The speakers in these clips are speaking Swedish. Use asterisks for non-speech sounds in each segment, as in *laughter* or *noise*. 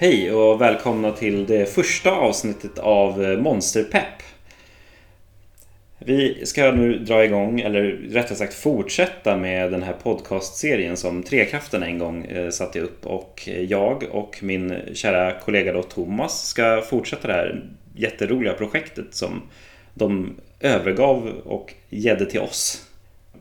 Hej och välkomna till det första avsnittet av eh, Monsterpepp. Vi ska nu dra igång, eller rättare sagt fortsätta med den här podcastserien som Trekraften en gång eh, satte upp. Och eh, jag och min kära kollega då Thomas ska fortsätta det här jätteroliga projektet som de övergav och gädde till oss.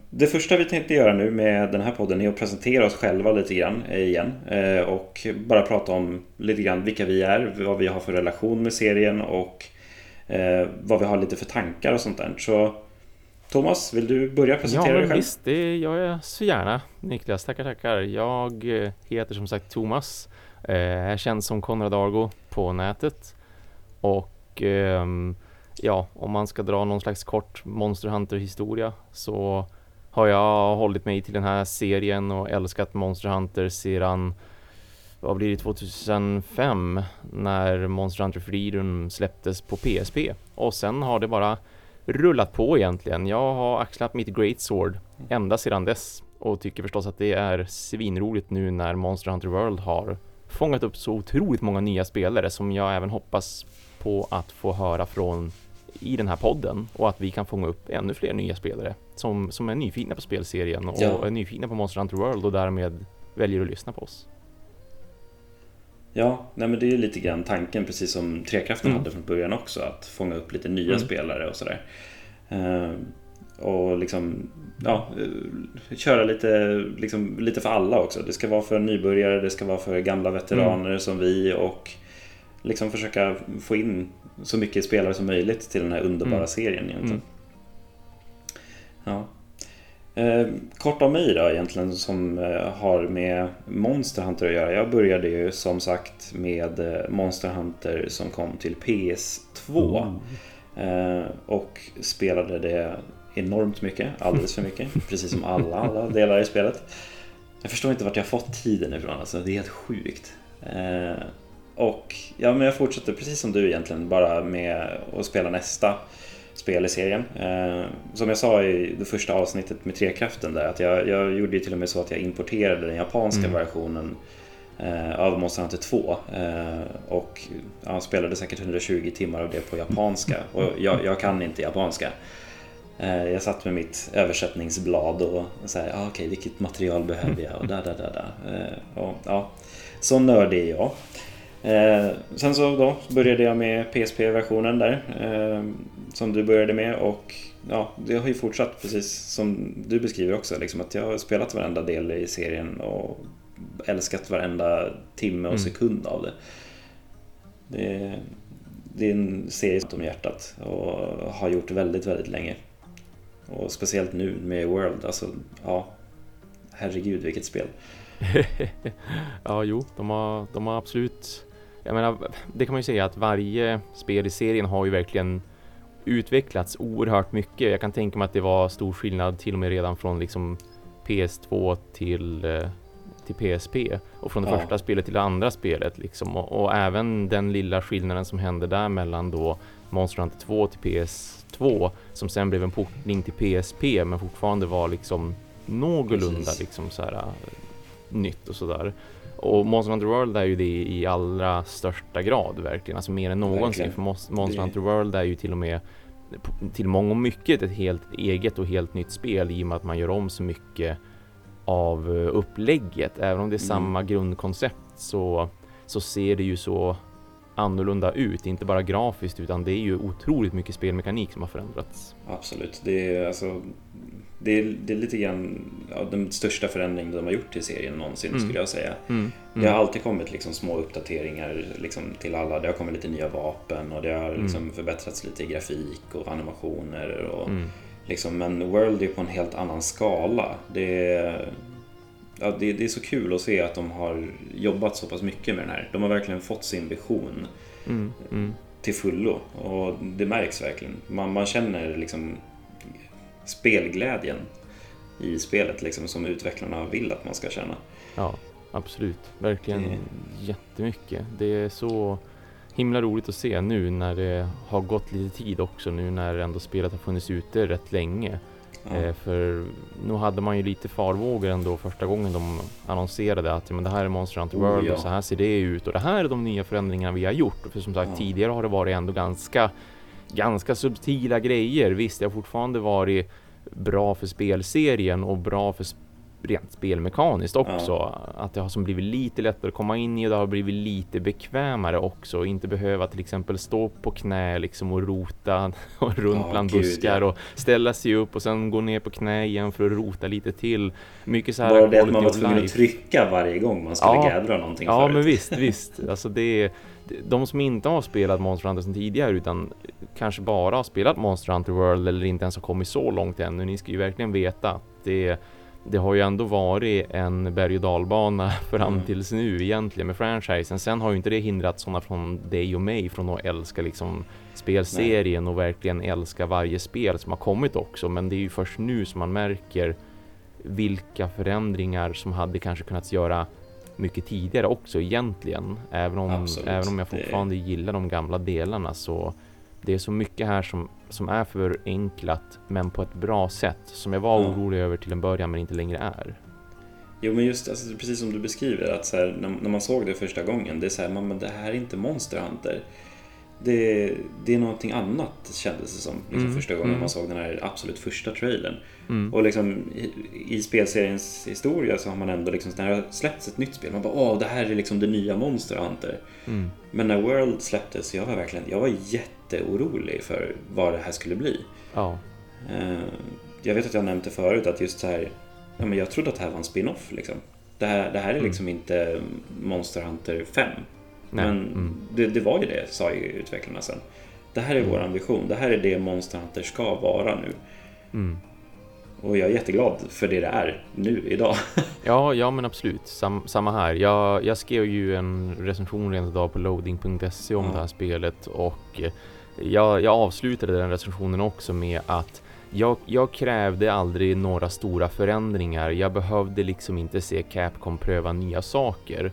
Det första vi tänkte göra nu med den här podden är att presentera oss själva lite grann eh, igen eh, och bara prata om lite grann vilka vi är, vad vi har för relation med serien och eh, vad vi har lite för tankar och sånt där. Så Thomas, vill du börja presentera ja, dig själv? Visst, det gör jag så gärna. Niklas, tackar, tackar. Jag heter som sagt Thomas. Jag är känd som Konrad Argo på nätet. Och ehm, ja, om man ska dra någon slags kort Monster Hunter historia så har jag hållit mig till den här serien och älskat Monster Hunter sedan vad blir det 2005 när Monster Hunter Freedom släpptes på PSP och sen har det bara rullat på egentligen. Jag har axlat mitt Great Sword ända sedan dess och tycker förstås att det är svinroligt nu när Monster Hunter World har fångat upp så otroligt många nya spelare som jag även hoppas på att få höra från i den här podden och att vi kan fånga upp ännu fler nya spelare som, som är nyfikna på spelserien och Ja. är nyfikna på Monster Hunter World och därmed väljer att lyssna på oss. Ja, nej men det är lite grann tanken precis som Trekraften Mm. hade från början också. Att fånga upp lite nya Mm. spelare och sådär. Eh, och liksom, ja, eh, köra lite, liksom, lite för alla också. Det ska vara för nybörjare, det ska vara för gamla veteraner Mm. som vi och liksom försöka få in så mycket spelare som möjligt till den här underbara Mm. serien egentligen. Mm. Ja. Eh, kort om mig då egentligen som eh, har med Monster Hunter att göra. Jag började ju som sagt med eh, Monster Hunter som kom till PS2. Eh, och spelade det enormt mycket, alldeles för mycket. *laughs* precis som alla, alla delar i spelet. Jag förstår inte vart jag fått tiden ifrån, alltså, det är helt sjukt. Och ja, men jag fortsätter precis som du egentligen, bara med att spela nästa spel i serien. Eh, som jag sa i det första avsnittet med Trekraften där, att jag, jag gjorde ju till och med så att jag importerade den japanska Mm. versionen eh, av Monster Hunter 2 eh, och ja, spelade säkert 120 timmar av det på japanska *laughs* och jag, jag kan inte japanska. Eh, jag satt med mitt översättningsblad och här, ah, okej vilket material behöver jag och där, där, där, där. Eh, och, ja, så nördig är jag. Eh, sen så då började jag med PSP-versionen där eh, som du började med och ja, det har ju fortsatt precis som du beskriver också liksom att jag har spelat varenda del i serien och älskat varenda timme och Mm. sekund av det. Det är, det är en serie som hjärtat och har gjort väldigt, väldigt länge. Och speciellt nu med World, alltså ja, herregud vilket spel. *laughs* ja, jo, de har, de har absolut... Jag menar, det kan man ju säga att varje spel i serien har ju verkligen utvecklats oerhört mycket. Jag kan tänka mig att det var stor skillnad till och med redan från liksom PS2 till, eh, till PSP och från det Ja. första spelet till det andra spelet liksom. Och, och även den lilla skillnaden som hände där mellan då Monster Hunter 2 till PS2 som sen blev en portning till PSP men fortfarande var liksom någorlunda Precis. liksom så här äh, nytt och sådär. Och Monster Hunter World är ju det i allra största grad verkligen, alltså mer än någonsin. Verkligen. För Monster Hunter World är ju till och med till många och mycket ett helt eget och helt nytt spel i och med att man gör om så mycket av eh, upplägget. Även om det är Mm. samma grundkoncept så, så ser det ju så annorlunda ut, inte bara grafiskt utan det är ju otroligt mycket spelmekanik som har förändrats. Absolut, det är alltså det är, det är lite grann ja, den största förändringen de har gjort till serien någonsin Mm. skulle jag säga. Mm. Det har alltid kommit liksom små uppdateringar liksom till alla. Det har kommit lite nya vapen och det har Mm. liksom förbättrats lite i grafik och animationer. Och Mm. liksom, men World är på en helt annan skala. Det är, ja, det, det är så kul att se att de har jobbat så pass mycket med den här. De har verkligen fått sin vision Mm. Mm. till fullo och det märks verkligen. Man, man känner liksom spelglädjen i spelet liksom, som utvecklarna vill att man ska känna. Ja, absolut. Verkligen Det- jättemycket. Det är så himla roligt att se nu när det har gått lite tid också nu när ändå spelet har funnits ute rätt länge. Eh, för nu hade man ju lite farvågor ändå första gången de annonserade att men det här är Monster Hunter World oh, ja. och så här ser det ut och det här är de nya förändringarna vi har gjort. För som sagt tidigare har det varit ändå ganska ganska subtila grejer. Visst, det har fortfarande varit bra för spelserien och bra för rent spelmekaniskt också. Ja. Att det har som blivit lite lättare att komma in i och det har blivit lite bekvämare också. Inte behöva till exempel stå på knä liksom och rota *laughs* och runt ja, bland gud, buskar ja. och ställa sig upp och sen gå ner på knä igen för att rota lite till. Mycket så här Bara det att man var tvungen att trycka varje gång man skulle ja, någonting Ja, förut. men visst, visst. Alltså det är de som inte har spelat Monster Hunter sedan tidigare utan kanske bara har spelat Monster Hunter World eller inte ens har kommit så långt ännu. Ni ska ju verkligen veta att det det har ju ändå varit en berg och dalbana *laughs* fram mm. tills nu egentligen med franchisen. Sen har ju inte det hindrat sådana från dig och mig från att älska liksom spelserien Nej. och verkligen älska varje spel som har kommit också. Men det är ju först nu som man märker vilka förändringar som hade kanske kunnat göra mycket tidigare också egentligen. Även om, även om jag fortfarande det... gillar de gamla delarna så det är så mycket här som, som är förenklat men på ett bra sätt som jag var ja. orolig över till en början men inte längre är. Jo men just alltså, precis som du beskriver att så här, när, när, man såg det första gången, det är så här, men det här är inte Monster Hunter. Det, det är någonting annat kändes det som liksom, mm, första gången mm. man såg den här absolut första trailern. Mm. Och liksom i, i, spelseriens historia så har man ändå liksom, när det har släppts ett nytt spel, man bara åh det här är liksom det nya Monster Hunter. Mm. Men när World släpptes, jag var verkligen, jag var jätteorolig för vad det här skulle bli. Ja. Uh, jag vet att jag nämnde förut att just så här, ja, men jag trodde att det här var en spin-off liksom. Det här, det här är mm. liksom inte Monster Hunter 5. Nej. Men mm. det, det, var ju det, sa ju utvecklarna sen. Det här är mm. vår ambition, det här är det Monster Hunter ska vara nu. Mm. Och jag är jätteglad för det det är nu, idag. *laughs* ja, ja men absolut. Sam, samma här. Jag, jag skrev ju en recension rent idag på loading.se om ja. det här spelet och jag, jag avslutade den recensionen också med att jag, jag, krävde aldrig några stora förändringar. Jag behövde liksom inte se Capcom pröva nya saker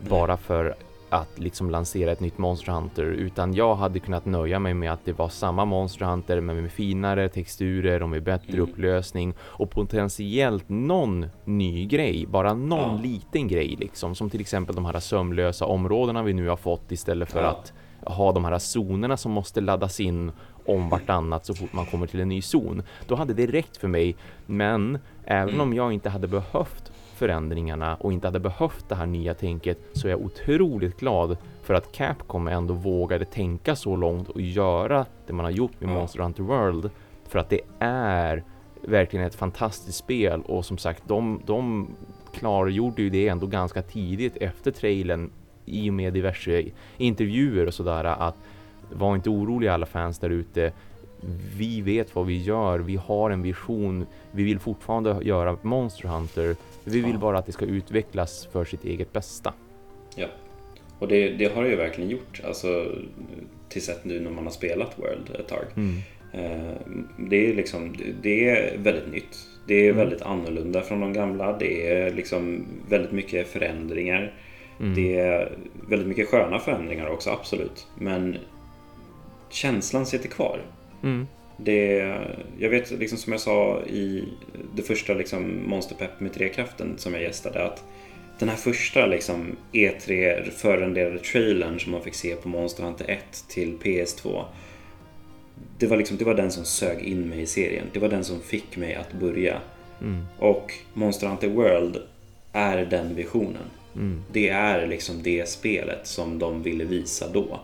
bara för att liksom lansera ett nytt Monster Hunter utan jag hade kunnat nöja mig med att det var samma Monster Hunter men med finare texturer och med bättre mm. upplösning och potentiellt någon ny grej, bara någon ja. liten grej liksom som till exempel de här sömlösa områdena vi nu har fått istället för ja. att ha de här zonerna som måste laddas in om vartannat så fort man kommer till en ny zon. Då hade det räckt för mig men även mm. om jag inte hade behövt förändringarna och inte hade behövt det här nya tänket så är jag otroligt glad för att Capcom ändå vågade tänka så långt och göra det man har gjort med Monster Hunter World. För att det är verkligen ett fantastiskt spel och som sagt de, de klargjorde ju det ändå ganska tidigt efter trailern i och med diverse intervjuer och sådär att var inte oroliga alla fans där ute. Vi vet vad vi gör, vi har en vision, vi vill fortfarande göra Monster Hunter, vi vill bara att det ska utvecklas för sitt eget bästa. Ja, och det, det har det ju verkligen gjort, alltså till sätt nu när man har spelat World ett tag. Mm. Eh, det är liksom, det är väldigt nytt. Det är mm. väldigt annorlunda från de gamla. Det är liksom väldigt mycket förändringar. Mm. Det är väldigt mycket sköna förändringar också, absolut. Men känslan sitter kvar. Mm. Det, jag vet, liksom som jag sa i det första liksom, Monsterpepp med trekraften som jag gästade, att den här första liksom, E3 förrenderade trailern som man fick se på Monster Hunter 1 till PS2. Det var, liksom, det var den som sög in mig i serien. Det var den som fick mig att börja. Mm. Och Monster Hunter World är den visionen. Mm. Det är liksom det spelet som de ville visa då.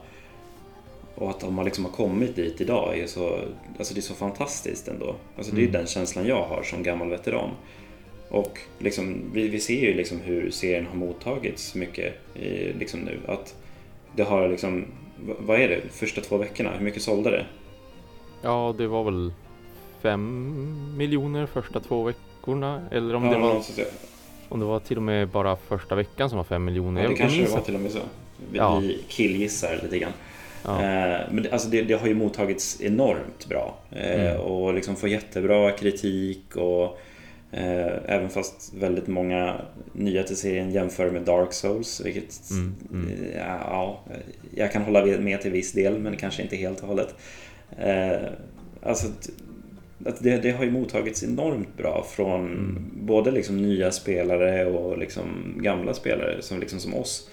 Och att de liksom har kommit dit idag är så, alltså det är så fantastiskt ändå. Alltså det är mm. den känslan jag har som gammal veteran. Och liksom, vi, vi ser ju liksom hur serien har mottagits mycket i, liksom nu. Att det har liksom, vad är det, första två veckorna, hur mycket sålde det? Ja, det var väl fem miljoner första två veckorna. Eller om ja, det var... Om det var till och med bara första veckan som var fem miljoner. Ja, det kanske det var till och med så. Vi, ja. killgissar lite grann. Ja. Eh, men det, alltså det, det, har ju mottagits enormt bra eh, mm. och liksom får jättebra kritik och eh, även fast väldigt många nya till serien jämför med Dark Souls vilket mm. Mm. ja, jag kan hålla med till viss del men kanske inte helt och hållet. Alltså att det, det har ju mottagits enormt bra från mm. både liksom nya spelare och liksom gamla spelare som, liksom som oss.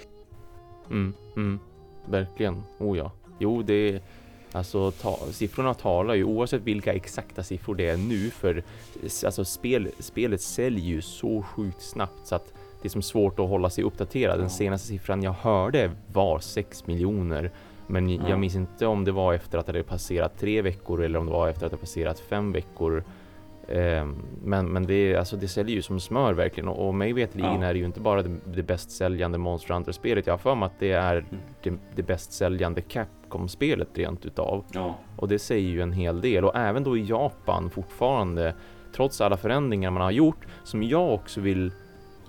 Verkligen, oh ja. Jo, det Alltså ta, siffrorna talar ju oavsett vilka exakta siffror det är nu för alltså spel, spelet säljer ju så sjukt snabbt så att det är som svårt att hålla sig uppdaterad. Den senaste siffran jag hörde var 6 miljoner men jag minns inte om det var efter att det passerat tre veckor eller om det var efter att det passerat fem veckor. Ehm, men, men det, alltså det säljer ju som smör verkligen och, och mig veterligen ja. är det ju inte bara det, det bäst säljande Monster Hunter-spelet. Jag har för mig att det är mm. det, det bäst säljande Capcom-spelet rent utav. Ja. Och det säger ju en hel del och även då i Japan fortfarande trots alla förändringar man har gjort som jag också vill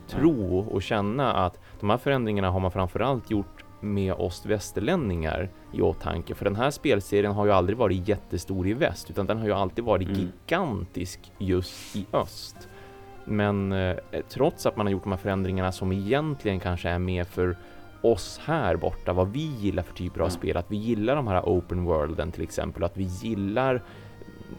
tro och känna att de här förändringarna har man framförallt gjort med oss västerlänningar i åtanke. För den här spelserien har ju aldrig varit jättestor i väst utan den har ju alltid varit mm. gigantisk just i öst. Men eh, trots att man har gjort de här förändringarna som egentligen kanske är mer för oss här borta, vad vi gillar för typer av mm. spel, att vi gillar de här open worlden till exempel, att vi gillar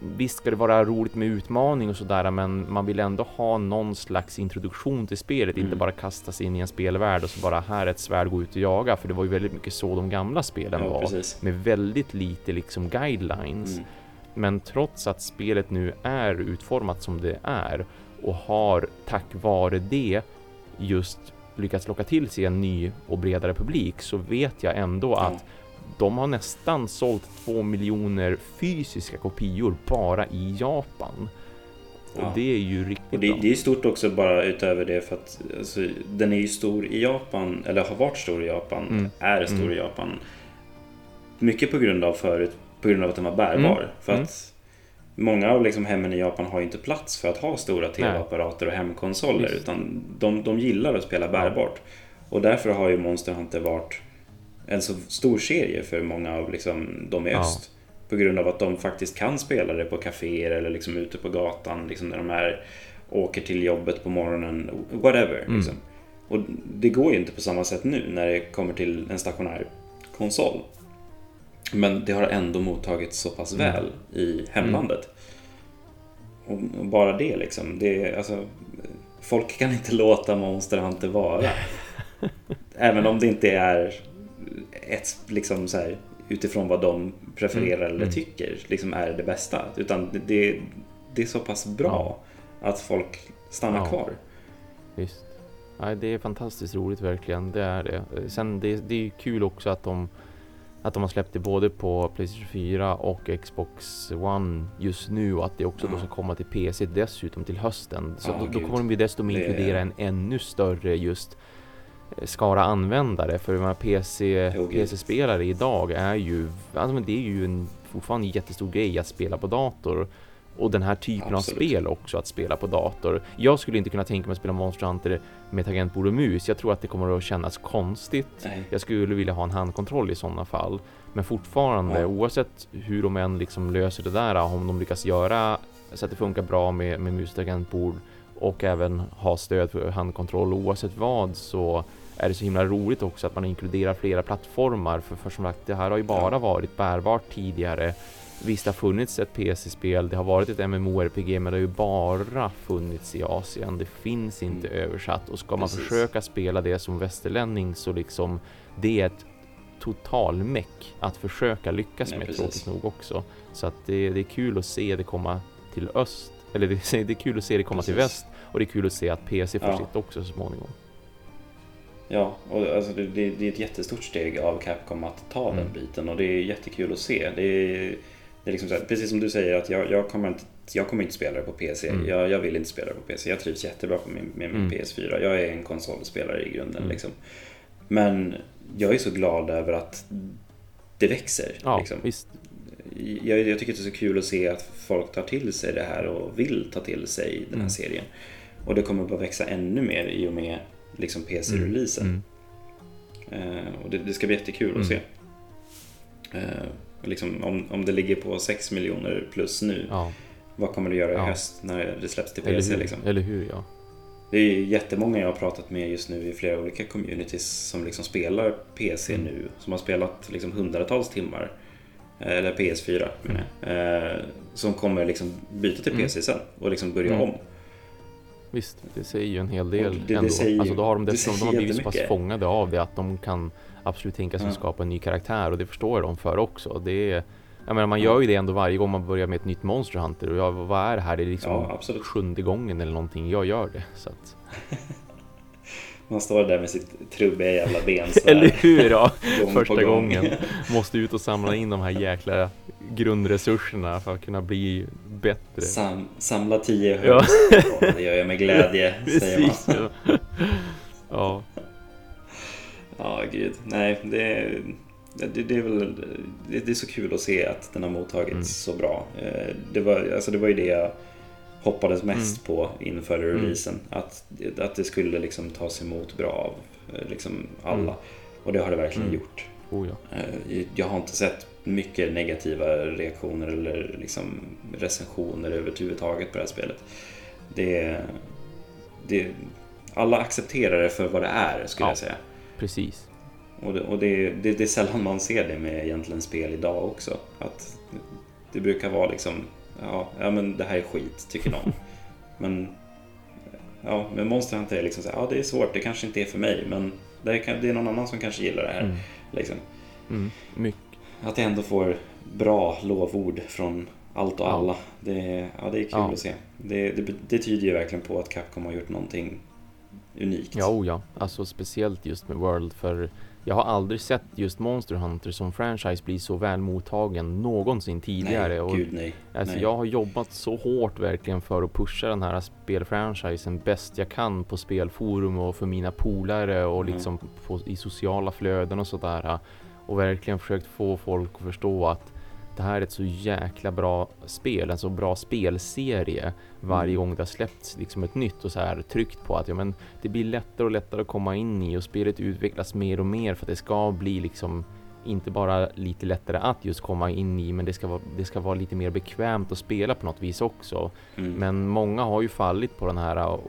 visst ska det vara roligt med utmaning och sådär, men man vill ändå ha någon slags introduktion till spelet, mm. inte bara kasta sig in i en spelvärld och så bara här är ett svärd, gå ut och jaga, för det var ju väldigt mycket så de gamla spelen ja, var, precis. med väldigt lite liksom guidelines. Mm. Men trots att spelet nu är utformat som det är och har tack vare det just lyckats locka till sig en ny och bredare publik så vet jag ändå ja. att de har nästan sålt två miljoner fysiska kopior bara i Japan. Och ja. det är ju riktigt och det, bra. det är stort också bara utöver det för att alltså, den är ju stor i Japan, eller har varit stor i Japan, mm. är stor mm. i Japan. Mycket på grund av förut, på grund av att den var bärbar. Mm. För mm. att många av liksom hemmen i Japan har inte plats för att ha stora tv-apparater och hemkonsoler. Visst. Utan de, de gillar att spela bärbart. Och därför har ju Monster Hunter varit en så stor serie för många av liksom, de i öst. På grund av att de faktiskt kan spela det på kaféer eller liksom ute på gatan liksom när de är, åker till jobbet på morgonen, whatever. Mm. Liksom. Och det går ju inte på samma sätt nu när det kommer till en stationär konsol. Men det har ändå mottagits så pass mm. väl i hemlandet. Mm. Och bara det liksom, det, alltså, folk kan inte låta Monster Hunter vara. *laughs* Även om det inte är ett, liksom så här, utifrån vad de prefererar mm. eller mm. tycker liksom är det bästa. Utan det, det är så pass bra ja. att folk stannar ja. kvar. Visst. Ja, det är fantastiskt roligt verkligen. Det är det. Sen det, det är kul också att de att de har släppt det både på Playstation 4 och Xbox One just nu och att det också då ska komma till PC dessutom till hösten. Så oh, då, då, kommer de ju dessutom inkludera en ännu större just skara användare för PC, PC-spelare idag är ju, alltså det är ju en fortfarande en jättestor grej att spela på dator och den här typen Absolut. av spel också att spela på dator. Jag skulle inte kunna tänka mig att spela Monster Hunter med tangentbord och mus. Jag tror att det kommer att kännas konstigt. Nej. Jag skulle vilja ha en handkontroll i sådana fall. Men fortfarande, ja. oavsett hur de än liksom löser det där, om de lyckas göra så att det funkar bra med, med mus och tangentbord och även ha stöd för handkontroll oavsett vad så är det så himla roligt också att man inkluderar flera plattformar för, för som sagt det här har ju bara varit bärbart tidigare. Visst det har funnits ett PC-spel, det har varit ett MMORPG men det har ju bara funnits i Asien. Det finns inte mm. översatt och ska man Precis. försöka spela det som västerlänning så liksom det är ett totalmeck att försöka lyckas Nej, med precis. tråkigt nog också. Så att det, det, är kul att se det komma till öst, eller det, *laughs* det är kul att se det komma precis. till väst och det är kul att se att PC får ja. sitt också så småningom. Ja, och alltså det, det, är ett jättestort steg av Capcom att ta mm. den biten och det är jättekul att se. Det är, det är liksom här, precis som du säger att jag, jag, kommer inte, jag kommer inte spela det på PC. Mm. Jag, jag vill inte spela det på PC. Jag trivs jättebra på min, med min mm. PS4. Jag är en konsolspelare i grunden. Mm. Liksom. Men jag är så glad över att det växer. Ja, liksom. visst. Jag, jag, tycker att det är så kul att se att folk tar till sig det här och vill ta till sig den här mm. serien. Och det kommer bara växa ännu mer i och med liksom PC-releasen. Mm. Uh, och det, det, ska bli jättekul mm. att se. Uh, liksom, om, om det ligger på 6 miljoner plus nu, ja. vad kommer det göra ja. i höst när det släpps till PC? Eller hur, liksom? Eller hur ja. Det är jättemånga jag har pratat med just nu i flera olika communities som liksom spelar PC mm. nu, som har spelat liksom hundratals timmar. Eller PS4 menar jag. Eh, som kommer liksom byta till Mm. PC sen och liksom börja Mm. om. Visst, det säger ju en hel del det- det ändå. säger ju- alltså då har de dessutom de säger har blivit så pass fångade av det att de kan absolut tänka sig att skapa en ny karaktär och det förstår jag dem för också. Det är, jag menar, man gör ju det ändå varje gång man börjar med ett nytt Monster Hunter och jag, vad är det här? Det är liksom Ja, absolut. sjunde gången eller någonting jag gör det. Så att, *laughs* Man står där med sitt trubbiga jävla ben så eller hur? Ja, *laughs* gång första gång. gången. *laughs* Måste ut och samla in de här jäkla grundresurserna för att kunna bli bättre. Sam, samla tio höns. Ja, det gör jag med glädje, *laughs* säger man. Ja. ja. Gud. Nej, det, det, det är väl det, det är så kul att se att den har mottagits Mm. så bra. Eh, Det var, alltså det var ju det jag hoppades mest på inför Mm. releasen. Att, att det skulle liksom tas emot bra av eh, liksom alla. Mm. Och det har det verkligen Mm. gjort. Oh, ja. Eh, Jag har inte sett mycket negativa reaktioner eller liksom recensioner överhuvudtaget på det här spelet. Det, det, alla accepterar det för vad det är skulle Ja. jag säga. Precis. Och, det, och det, det, det är sällan man ser det med egentligen spel idag också. Att det brukar vara liksom, ja, ja men det här är skit tycker någon. *laughs* men ja, men Monster Hunter är liksom så här, ja det är svårt, det kanske inte är för mig men det är, kan- det är någon annan som kanske gillar det här. Mm. Liksom. Mm. Mycket. Att jag ändå får bra lovord från allt och Ja. alla. Det, ja, det är kul Ja. att se. Det, det, det tyder ju verkligen på att Capcom har gjort någonting unikt. Ja, oh ja, alltså speciellt just med World för jag har aldrig sett just Monster Hunter som franchise bli så väl mottagen någonsin tidigare. nej, och gud nej. Alltså nej. jag har jobbat så hårt verkligen för att pusha den här spelfranchisen bäst jag kan på spelforum och för mina polare och Mm. liksom på, i sociala flöden och sådär. Och verkligen försökt få folk att förstå att det här är ett så jäkla bra spel, en så bra spelserie varje Mm. gång det har släppts liksom ett nytt och så här tryckt på att ja, men det blir lättare och lättare att komma in i och spelet utvecklas mer och mer för att det ska bli liksom inte bara lite lättare att just komma in i men det ska vara, det ska vara lite mer bekvämt att spela på något vis också. Mm. Men många har ju fallit på den här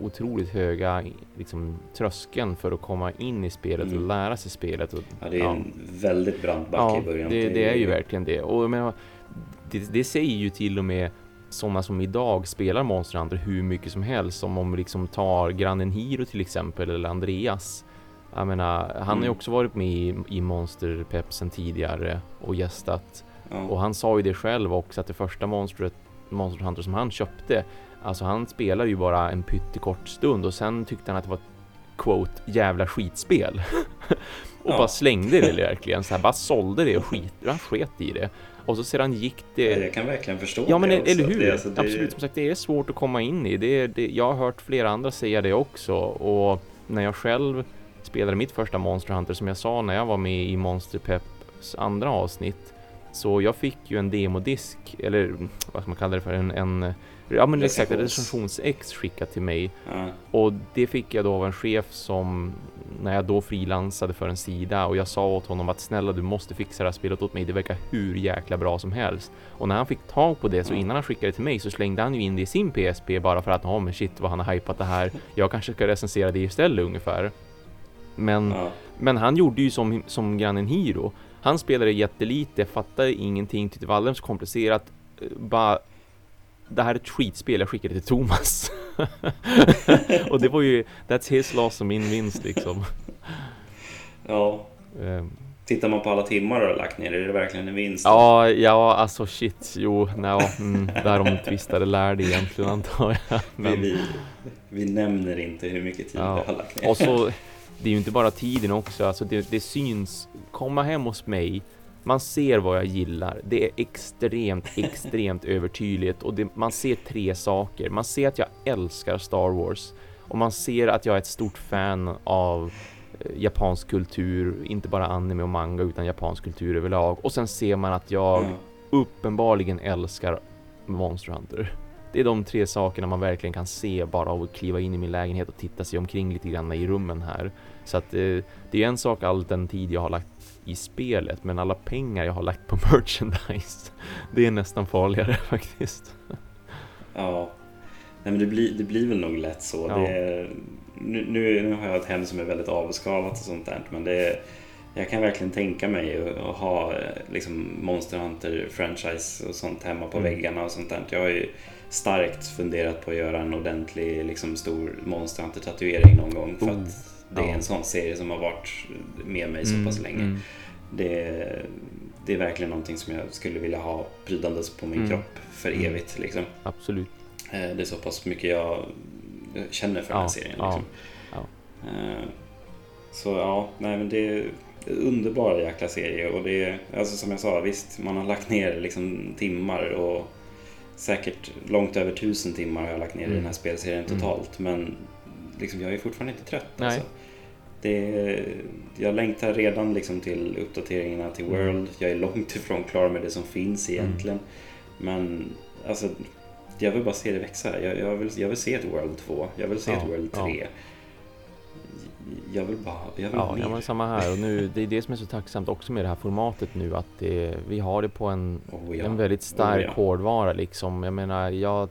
otroligt höga liksom, tröskeln för att komma in i spelet och Mm. lära sig spelet. Och, Ja, det är en väldigt brant backe ja, i början. det, det är ju verkligen det. Och menar, det, det säger ju till och med sådana som idag spelar Monster Hunter hur mycket som helst. Som om vi liksom tar grannen Hiro till exempel eller Andreas. Jag menar, han har ju Mm. också varit med i, i Monster Pepsen tidigare och gästat. Ja. Och han sa ju det själv också att det första monstret, Monster Hunter som han köpte, alltså han spelade ju bara en pyttekort stund och sen tyckte han att det var ett quote jävla skitspel. *laughs* och Ja. bara slängde det *laughs* verkligen, så här, bara sålde det och skit, han sket i det. Och så sedan gick det... Jag kan verkligen förstå Ja men det eller hur? Det, alltså, det, Absolut, som sagt det är svårt att komma in i. Det, är- det, jag har hört flera andra säga det också och när jag själv spelade mitt första Monster Hunter som jag sa när jag var med i Monster Peps andra avsnitt så jag fick ju en demodisk eller vad ska man kalla det för en, en ja men exakt en Recensions. recensions-ex skickat till mig Ja, och det fick jag då av en chef som när jag då frilansade för en sida och jag sa åt honom att snälla du måste fixa det här spelet åt mig, det verkar hur jäkla bra som helst. Och när han fick tag på det så innan han skickade det till mig så slängde han ju in det i sin PSP bara för att ja men shit vad han har hypat det här. Jag kanske ska recensera det istället ungefär. Men, ja. men han gjorde ju som, som grannen Hiro. Han spelade jättelite, fattade ingenting, tyckte det var alldeles komplicerat. Eh, Bara det här är ett skitspel, jag skickade till Thomas. *laughs* och det var ju, that's his loss och min vinst liksom. ja. Ehm, Tittar man på alla timmar du har lagt ner, är det verkligen en vinst? Ja, ja, alltså shit, jo, no, mm, där de tvistade lärde egentligen antar jag. Vi, Men, vi, vi nämner inte hur mycket tid Ja. vi har lagt ner. och så, det är ju inte bara tiden också, alltså det, det syns, komma hem hos mig, man ser vad jag gillar. Det är extremt, *laughs* extremt övertydligt och det, man ser tre saker. Man ser att jag älskar Star Wars och man ser att jag är ett stort fan av eh, japansk kultur, inte bara anime och manga utan japansk kultur överlag. Och sen ser man att jag Ja. uppenbarligen älskar Monster Hunter. Det är de tre sakerna man verkligen kan se bara av att kliva in i min lägenhet och titta sig omkring lite grann i rummen här. Så att eh, det är en sak all den tid jag har lagt i spelet, men alla pengar jag har lagt på *laughs* merchandise, det är nästan farligare *laughs* faktiskt. Ja. Nej men det blir, det blir väl nog lätt så. Ja. Är, nu, nu, nu har jag ett hem som är väldigt avskalat och sånt där. Men det är, jag kan verkligen tänka mig att ha liksom Monster Hunter-franchise och sånt hemma på mm. väggarna och sånt där. Jag har ju starkt funderat på att göra en ordentlig liksom, stor Monster Hunter-tatuering någon gång. För oh. att det är en sån serie som har varit med mig så pass mm, länge. Mm. Det, det är verkligen någonting som jag skulle vilja ha prydandes på min mm. kropp för evigt. Liksom. Absolut. Eh, det är så pass mycket jag känner för ja, den här serien. Liksom. Ja, ja. Eh, så ja, nej men det är underbara jäkla serie och det är, alltså som jag sa, visst man har lagt ner liksom timmar och säkert långt över tusen timmar har jag lagt ner mm. i den här spelserien totalt mm. men liksom, jag är fortfarande inte trött. Nej. Alltså. Det, jag längtar redan liksom till uppdateringarna till mm. World. Jag är långt ifrån klar med det som finns mm. egentligen. Men alltså, jag vill bara se det växa. Jag, jag, vill, jag vill se ett World 2. Jag vill se ja, ett World 3. Ja. Jag vill bara, jag vill ja, mer. Ja, men samma här. Och nu, det är det som är så tacksamt också med det här formatet nu. Att det, vi har det på en, oh, ja. en väldigt stark oh, hårdvara liksom. Jag menar, jag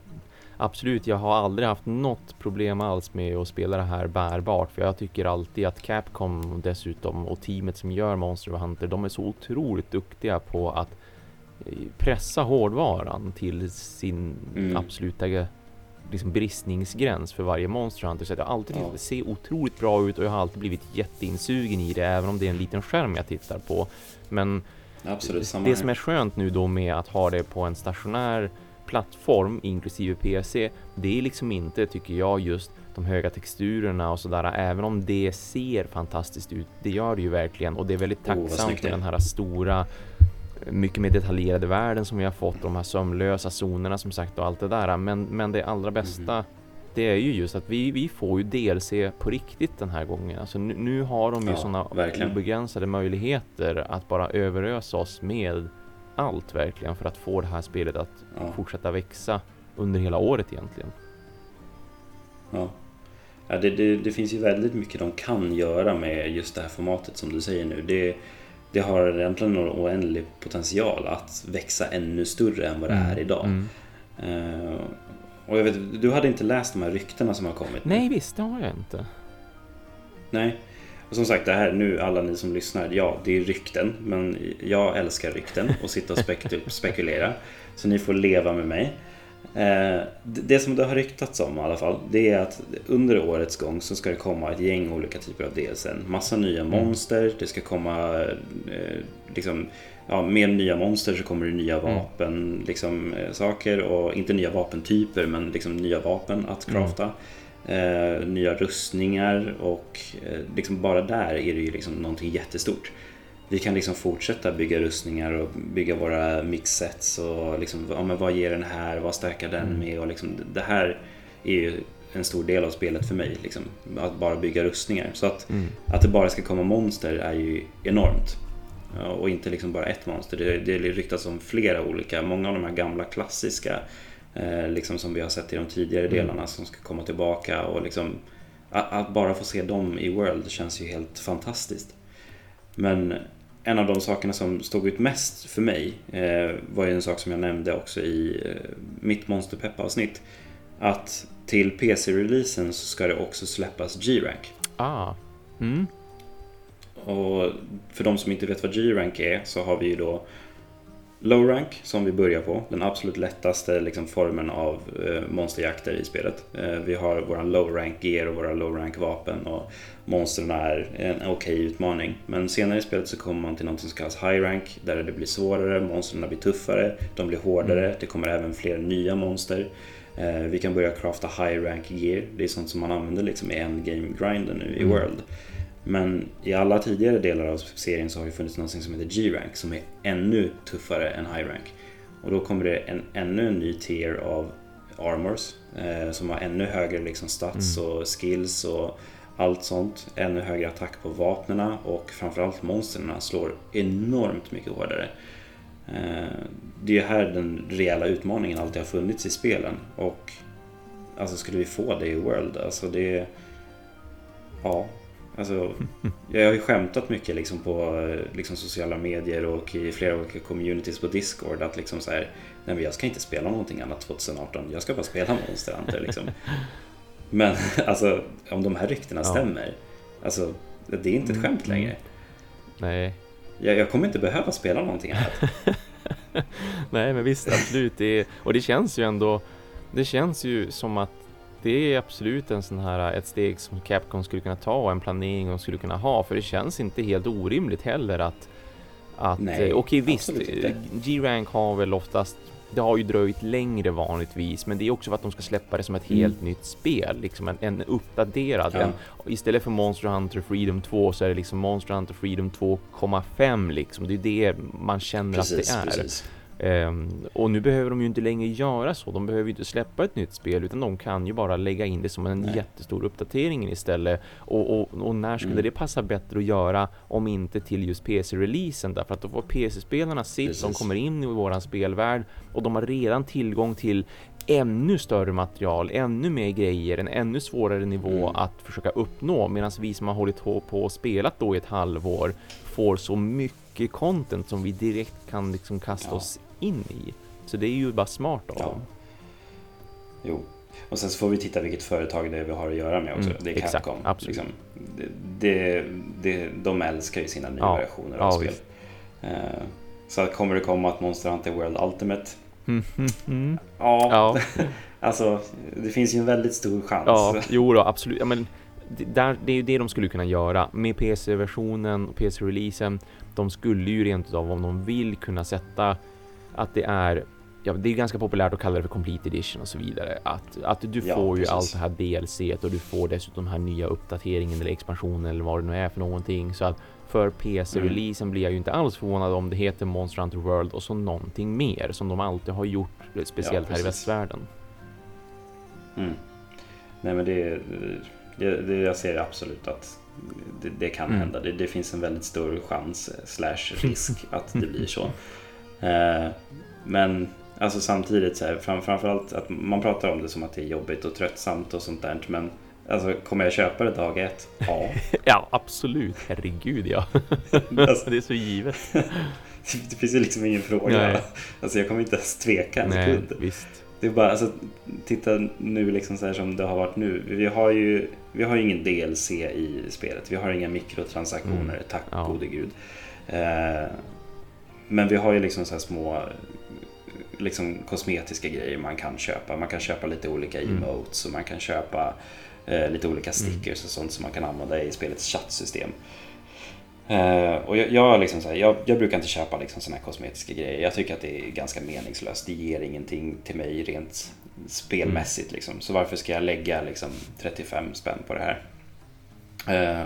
Absolut, jag har aldrig haft något problem alls med att spela det här bärbart. För jag tycker alltid att Capcom dessutom och teamet som gör Monster Hunter, de är så otroligt duktiga på att eh, pressa hårdvaran till sin mm. absoluta liksom bristningsgräns för varje Monster Hunter. Så det har alltid ja. ser otroligt bra ut och jag har alltid blivit jätteinsugen i det, även om det är en liten skärm jag tittar på. Men Absolut, det som är skönt nu då med att ha det på en stationär plattform inklusive PC, det är liksom inte, tycker jag, just de höga texturerna och sådär, även om det ser fantastiskt ut. Det gör det ju verkligen och det är väldigt tacksamt oh, med den här stora mycket mer detaljerade världen som vi har fått, de här sömlösa zonerna som sagt och allt det där. Men, men det allra bästa mm. det är ju just att vi, vi får ju DLC på riktigt den här gången. Alltså nu, nu har de ju ja, sådana obegränsade möjligheter att bara överösa oss med allt verkligen för att få det här spelet att ja. fortsätta växa under hela året egentligen. Ja, ja det, det, det, finns ju väldigt mycket de kan göra med just det här formatet som du säger nu. Det, det har egentligen en oändlig potential att växa ännu större än vad det mm. är idag. Mm. Uh, och jag vet, du hade inte läst de här ryktena som har kommit? Nej, visst det har jag inte. Nej, och som sagt, det här nu alla ni som lyssnar, ja det är rykten. Men jag älskar rykten och sitta och *laughs* spekulera. Så ni får leva med mig. Eh, det som det har ryktats om i alla fall, det är att under årets gång så ska det komma ett gäng olika typer av DLCn. Massa nya mm. monster, det ska komma eh, liksom, ja, med nya monster så kommer det nya mm. vapen, liksom, eh, saker och inte nya vapentyper men liksom nya vapen att mm. crafta. Mm eh, nya rustningar och eh, liksom bara där är det ju liksom någonting jättestort. Vi kan liksom fortsätta bygga rustningar och bygga våra mixsets och liksom, ja, men vad ger den här, vad stärker den mm. med och liksom, det här är ju en stor del av spelet för mig, liksom, att bara bygga rustningar. Så att, mm. att det bara ska komma monster är ju enormt. Och inte liksom bara ett monster. Det, det ryktas om flera olika, många av de här gamla klassiska liksom som vi har sett i de tidigare mm. delarna som ska komma tillbaka. Och liksom, att, att, bara få se dem i World känns ju helt fantastiskt. Men en av de sakerna som stod ut mest för mig eh, var ju en sak som jag nämnde också i eh, mitt Monsterpepp-avsnitt. Att till PC-releasen så ska det också släppas G-Rank. Ah. Mm. Och för de som inte vet vad G-Rank är så har vi ju då Low rank som vi börjar på, den absolut lättaste liksom, formen av eh, monsterjakter i spelet. Eh, vi har våran low rank gear och våra low rank vapen och monstren är en okej okay utmaning. Men senare i spelet så kommer man till något som kallas high rank där det blir svårare, monstren blir tuffare, de blir hårdare, mm. det kommer även fler nya monster. Eh, vi kan börja crafta high rank gear, det är sånt som man använder liksom i endgame grinden nu i mm. World. Men i alla tidigare delar av serien så har det funnits något som heter G-rank som är ännu tuffare än High rank. Och då kommer det en, ännu en ny tier av armors eh, som har ännu högre liksom stats mm. och skills och allt sånt. Ännu högre attack på vapnena och framförallt monstren slår enormt mycket hårdare. Eh, det är här den reella utmaningen alltid har funnits i spelen och alltså skulle vi få det i World, alltså det... Ja, Alltså, *laughs* jag har ju skämtat mycket liksom på liksom sociala medier och i flera olika communities på Discord att liksom så här, nej men jag ska inte spela någonting annat 2018, jag ska bara spela Monster Hunter *laughs* liksom. Men *laughs* alltså, om de här ryktena ja. stämmer, alltså det är inte ett mm, skämt längre. Nej. Jag, jag kommer inte behöva spela någonting annat. Nej, men visst, absolut. Det är, och det känns ju ändå, det känns ju som att det är absolut en sån här, ett steg som Capcom skulle kunna ta och en planering de skulle kunna ha. För det känns inte helt orimligt heller att, att Nej, eh, okej visst. G-Rank har väl oftast det har ju dröjt längre vanligtvis, men det är också för att de ska släppa det som ett Mm. helt nytt spel, liksom en, en uppdaterad. Ja. En, istället för Monster Hunter Freedom 2 så är det liksom Monster Hunter Freedom 2,5 liksom. Det är det man känner Precis, att det är. precis. Ehm, och nu behöver de ju inte längre göra så. De behöver ju inte släppa ett nytt spel utan de kan ju bara lägga in det som en Nej. jättestor uppdatering istället. Och, och, och när skulle Mm. det passa bättre att göra om inte till just PC-releasen? Därför att då får PC-spelarna sitt, de Precis. kommer in i våran spelvärld och de har redan tillgång till ännu större material, ännu mer grejer, en ännu svårare nivå Mm. att försöka uppnå medan vi som har hållit på och spelat då i ett halvår får så mycket content som vi direkt kan liksom kasta Ja. oss in i. Så det är ju bara smart av Ja. dem. Jo. Och sen så får vi titta vilket företag det är vi har att göra med också. Mm, det är exakt, Capcom. absolut. Liksom. Det, det, det, de älskar ju sina nya Ja, versioner ja, av spel. visst. Eh, så kommer det komma att Monster Hunter World Ultimate? Mm, mm, mm. Ja, Ja, *laughs* alltså det finns ju en väldigt stor chans. ja, jo då, absolut. Ja, men det, där, det är ju det de skulle kunna göra med PC-versionen och PC-releasen. De skulle ju rent utav om de vill kunna sätta att det är Ja, det är ganska populärt att kalla det för complete edition och så vidare. Att, att du Ja, får ju precis. allt det här DLC och du får dessutom den här nya uppdateringen eller expansionen eller vad det nu är för någonting. Så att för PC-releasen blir jag ju inte alls förvånad om det heter Monster Hunter World och så någonting mer som de alltid har gjort, speciellt här i västvärlden. Mm. Nej men det, det, det jag ser absolut att det, det kan Mm. hända. Det, det finns en väldigt stor chans eh, slash risk *laughs* att det blir så. Eh, men alltså samtidigt så här, fram, framförallt att man pratar om det som att det är jobbigt och tröttsamt och sånt där. Men alltså kommer jag köpa det dag ett? Ja. *laughs* Ja, absolut. Herregud ja. *laughs* Alltså, det är så givet. *laughs* det finns ju liksom ingen fråga. Nej. Alltså jag kommer inte ens tveka en Nej, sekund. visst. Det är bara, alltså, titta nu liksom så här som det har varit nu. Vi har ju, vi har ju ingen DLC i spelet. Vi har inga mikrotransaktioner, Mm. tack Ja. gode gud. Eh, men vi har ju liksom så här små liksom kosmetiska grejer man kan köpa. Man kan köpa lite olika Mm. emotes och man kan köpa eh, lite olika stickers och sånt som man kan använda i spelets chattsystem. Eh, och jag, jag, liksom här, jag, jag brukar inte köpa liksom såna här kosmetiska grejer. Jag tycker att det är ganska meningslöst. Det ger ingenting till mig rent spelmässigt. Liksom. Så varför ska jag lägga liksom, 35 spänn på det här? Eh,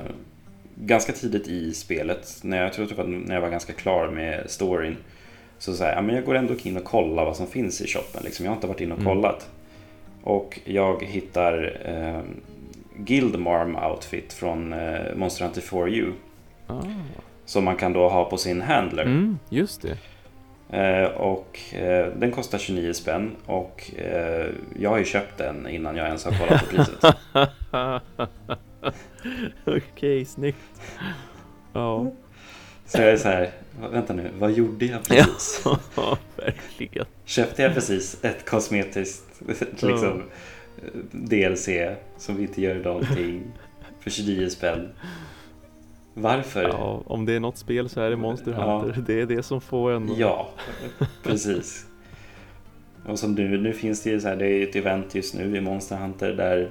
ganska tidigt i spelet, när jag tror var när jag var ganska klar med storyn, så sa jag, ja, men jag går ändå in och kollar vad som finns i shoppen. Liksom. Jag har inte varit inne och Mm. kollat. Och jag hittar eh, Guildmarm outfit från eh, Monster Hunter 4U. Ah. Som man kan då ha på sin handler. Mm, just det. Eh, och eh, den kostar 29 spänn. Och eh, jag har ju köpt den innan jag ens har kollat på priset. *laughs* *laughs* Okej, snyggt. Ja, Så jag är så här, vänta nu, vad gjorde jag precis? *laughs* ja verkligen. Köpte jag precis ett kosmetiskt *laughs* liksom, DLC som inte gör någonting för 29 spänn? Varför? Ja, om det är något spel så är det Monster Ja. Hunter. Det är det som får en. Ja, precis. Och som nu, nu finns det ju så här, det är ett event just nu i Monster Hunter där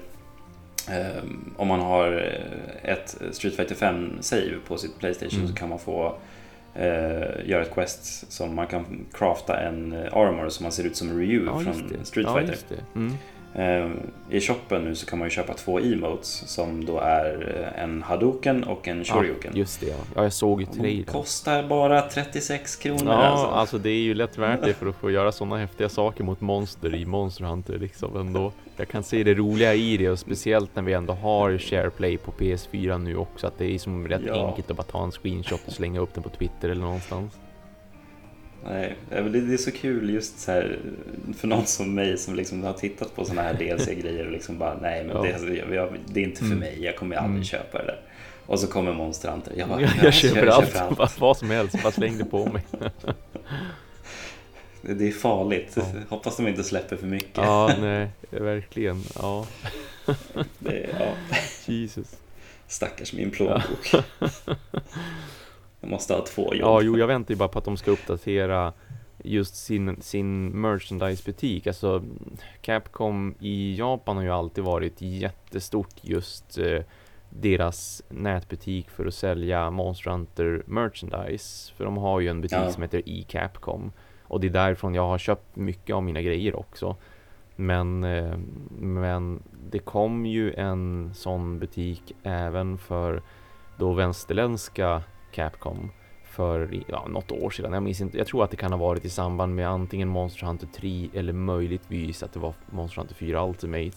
om man har eh, ett Street Fighter 5 save på sitt Playstation Mm. så kan man få eh, göra ett quest som man kan crafta en eh, armor som man ser ut som Ryu Ja, från. Street ja, Fighter. Ehm, I shoppen nu så kan man ju köpa två emotes som då är eh, en Hadouken och en Shoryuken. Ja, just det ja. ja jag såg ju Och de trailern. kostar bara 36 kronor Ja, alltså. alltså det är ju lätt värt det *laughs* för att få göra sådana häftiga saker mot monster i Monster Hunter liksom ändå. Jag kan se det roliga i det och speciellt när vi ändå har SharePlay på PS4 nu också att det är som rätt Ja. enkelt att bara ta en screenshot och slänga upp den på Twitter eller någonstans. Nej, det är- så kul just så här för någon som mig som liksom har tittat på såna här *laughs* DLC-grejer och liksom bara nej men Ja. det, jag, jag, det är inte för Mm. mig, jag kommer aldrig Mm. köpa det där. Och så kommer Monster Hunter, jag bara, Jag, "Ja, jag köper allt, allt. *laughs* Vad, vad som helst, bara släng det på mig. *laughs* Det det är farligt, Ja. hoppas de inte släpper för mycket. Ja, nej, verkligen. Ja, Det, ja. Jesus. Stackars min plånbok. Jag måste ha två jobb. Ja, jo, jag väntar ju bara på att de ska uppdatera just sin, sin merchandise-butik. Alltså, Capcom i Japan har ju alltid varit jättestort just eh, deras nätbutik för att sälja Monster Hunter merchandise. För de har ju en butik Ja. som heter eCapcom. Och det är därifrån jag har köpt mycket av mina grejer också. Men, eh, men det kom ju en sån butik även för då västerländska Capcom för ja, något år sedan. Jag minns inte. Jag tror att det kan ha varit i samband med antingen Monster Hunter 3 eller möjligtvis att det var Monster Hunter 4 Ultimate.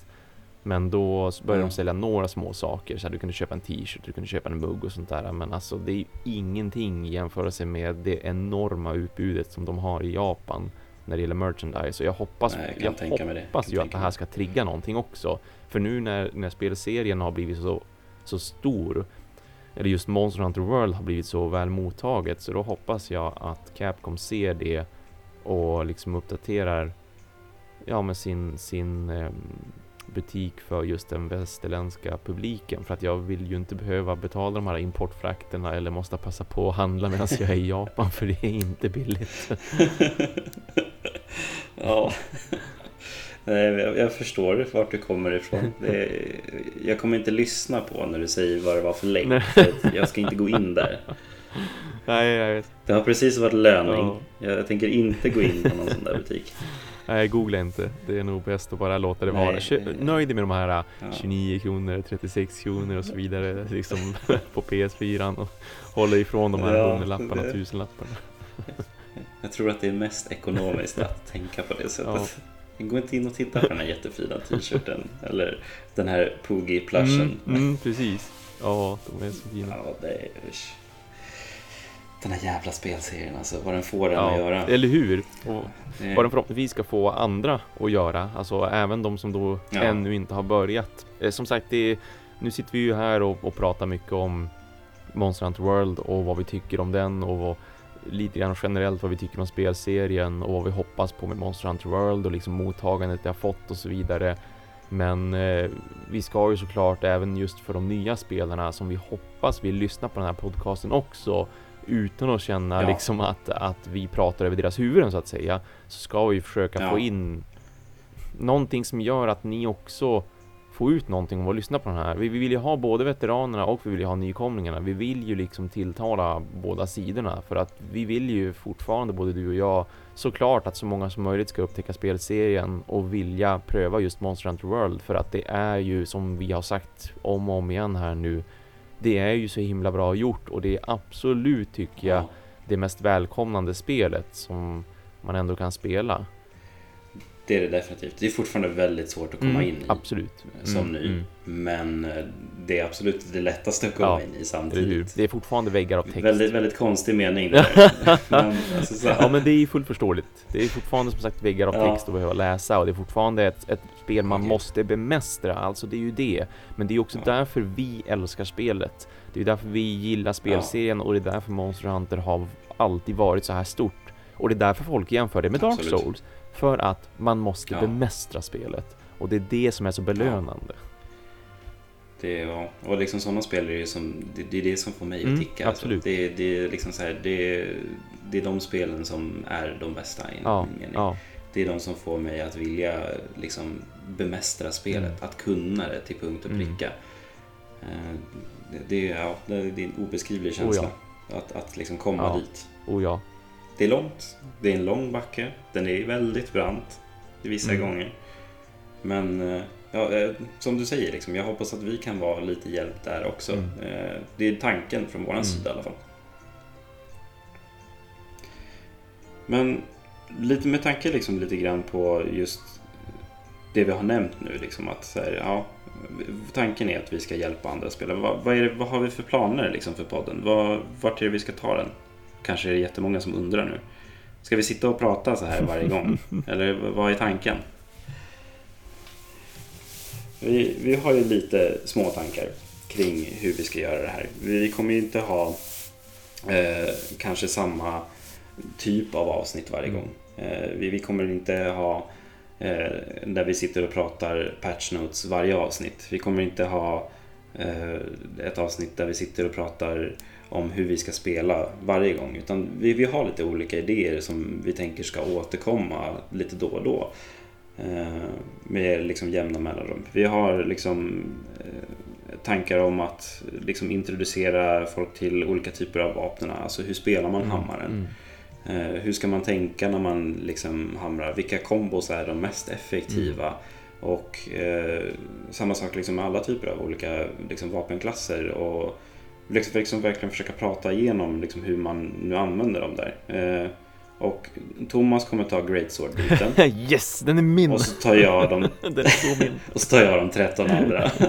Men då började Mm. de sälja några små saker. Så här, du kunde köpa en t-shirt, du kunde köpa en mugg och sånt där. Men alltså det är ju ingenting i jämförelse med det enorma utbudet som de har i Japan när det gäller merchandise. Och jag hoppas, Nej, jag jag hoppas ju att det här ska trigga någonting också. För nu när, när spelserien har blivit så, så stor eller just Monster Hunter World har blivit så väl mottaget så då hoppas jag att Capcom ser det och liksom uppdaterar ja, med sin, sin eh, butik för just den västerländska publiken för att jag vill ju inte behöva betala de här importfrakterna eller måste passa på att handla medan jag är i Japan för det är inte billigt. *laughs* ja. Nej, jag, jag förstår vart du kommer ifrån. Är, jag kommer inte lyssna på när du säger vad det var för länk. För Jag ska inte gå in där. *laughs* Nej, jag vet. Det har precis varit löning. Ja. Jag tänker inte gå in på någon sån där butik. Nej, googla inte. Det är nog bäst att bara låta det Nej, vara. Kö- nöjd med de här Ja. 29 kronor, 36 kronor och så vidare liksom *laughs* på PS4 och hålla ifrån de här Ja, hundralapparna och tusenlapparna. *laughs* Jag tror att det är mest ekonomiskt att tänka på det sättet. Gå inte in och titta på den här jättefina t-shirten eller den här Poogie-plushen. Mm, mm, precis. Ja, de är så fina. Ja, det är... Den här jävla spelserien alltså, vad den får den Ja, att göra. eller hur? Och Det- vad den förhoppningsvis ska få andra att göra, alltså även de som då Ja. ännu inte har börjat. Eh, Som sagt, det nu sitter vi ju här och, och pratar mycket om Monster Hunter World och vad vi tycker om den och vad, lite grann generellt vad vi tycker om spelserien och vad vi hoppas på med Monster Hunter World och liksom mottagandet det har fått och så vidare. Men eh, vi ska ju såklart även just för de nya spelarna som vi hoppas vill lyssna på den här podcasten också utan att känna Ja. liksom att, att vi pratar över deras huvuden så att säga så ska vi försöka Ja. få in någonting som gör att ni också får ut någonting av att lyssna på den här. Vi, vi vill ju ha både veteranerna och vi vill ju ha nykomlingarna. Vi vill ju liksom tilltala båda sidorna för att vi vill ju fortfarande, både du och jag, såklart att så många som möjligt ska upptäcka spelserien och vilja pröva just Monster Hunter World för att det är ju som vi har sagt om och om igen här nu det är ju så himla bra gjort och det är absolut tycker jag Ja, det mest välkomnande spelet som man ändå kan spela. Det är det definitivt. Det är fortfarande väldigt svårt att komma Mm, in i Absolut. som Mm, ny. mm. Men eh, det är absolut det lättaste att komma Ja, in i samtidigt. Det är fortfarande väggar av text. Väldigt, väldigt konstig mening *laughs* men, alltså, så Ja men det är fullt förståeligt. Det är fortfarande som sagt väggar av Ja. text att behöva läsa och det är fortfarande ett, ett spel man Okej. måste bemästra. Alltså det är ju det. Men det är också Ja. därför vi älskar spelet. Det är därför vi gillar spelserien och det är därför Monster Hunter har alltid varit så här stort. Och det är därför folk jämför det med Dark Absolut. Souls. För att man måste Ja. bemästra spelet. Och det är det som är så belönande. Det, ja, och liksom sådana spel är ju som, det, det är det som får mig Mm, att ticka. alltså. absolut. Det, det är liksom så här, det, det är de spelen som är de bästa i Ja, min mening. ja, Det är de som får mig att vilja liksom bemästra spelet, Mm. att kunna det till punkt och Mm. pricka. Eh, Det, det, är- ja, det är en obeskrivlig Oh, känsla. Att, att liksom komma Ja. dit. och ja. Det är långt, det är en lång backe, den är väldigt brant vissa Mm. gånger. Men eh, ja, eh, som du säger, liksom, jag hoppas att vi kan vara lite hjälp där också. Mm. Eh, Det är tanken från vår Mm. sida i alla fall. Men lite med tanke liksom, lite grann på just det vi har nämnt nu. Liksom, att, här, ja, tanken är att vi ska hjälpa andra spelare. Vad, vad, är det, vad har vi för planer liksom, för podden? Vad, vart är det vi ska ta den? Kanske är det jättemånga som undrar nu. Ska vi sitta och prata så här varje gång? *laughs* Eller vad är tanken? Vi, vi har ju lite små tankar kring hur vi ska göra det här. Vi kommer ju inte ha eh, kanske samma typ av avsnitt varje Mm. gång. Eh, vi, vi kommer inte ha eh, där vi sitter och pratar patch notes varje avsnitt. Vi kommer inte ha eh, ett avsnitt där vi sitter och pratar om hur vi ska spela varje gång. Utan vi, vi har lite olika idéer som vi tänker ska återkomma lite då och då. Eh, med liksom jämna mellanrum. Vi har liksom eh, tankar om att liksom introducera folk till olika typer av vapen. Alltså hur spelar man hammaren? Mm. Eh, hur ska man tänka när man liksom hamrar? Vilka kombos är de mest effektiva? Och eh, samma sak liksom med alla typer av olika liksom, vapenklasser. Och liksom, liksom verkligen försöka prata igenom liksom, hur man nu använder dem där. Eh, och Thomas kommer ta Greatsword-biten. *laughs* yes, den är min! och så tar jag de, *laughs* den är så min. och så tar jag de 13 andra. *laughs*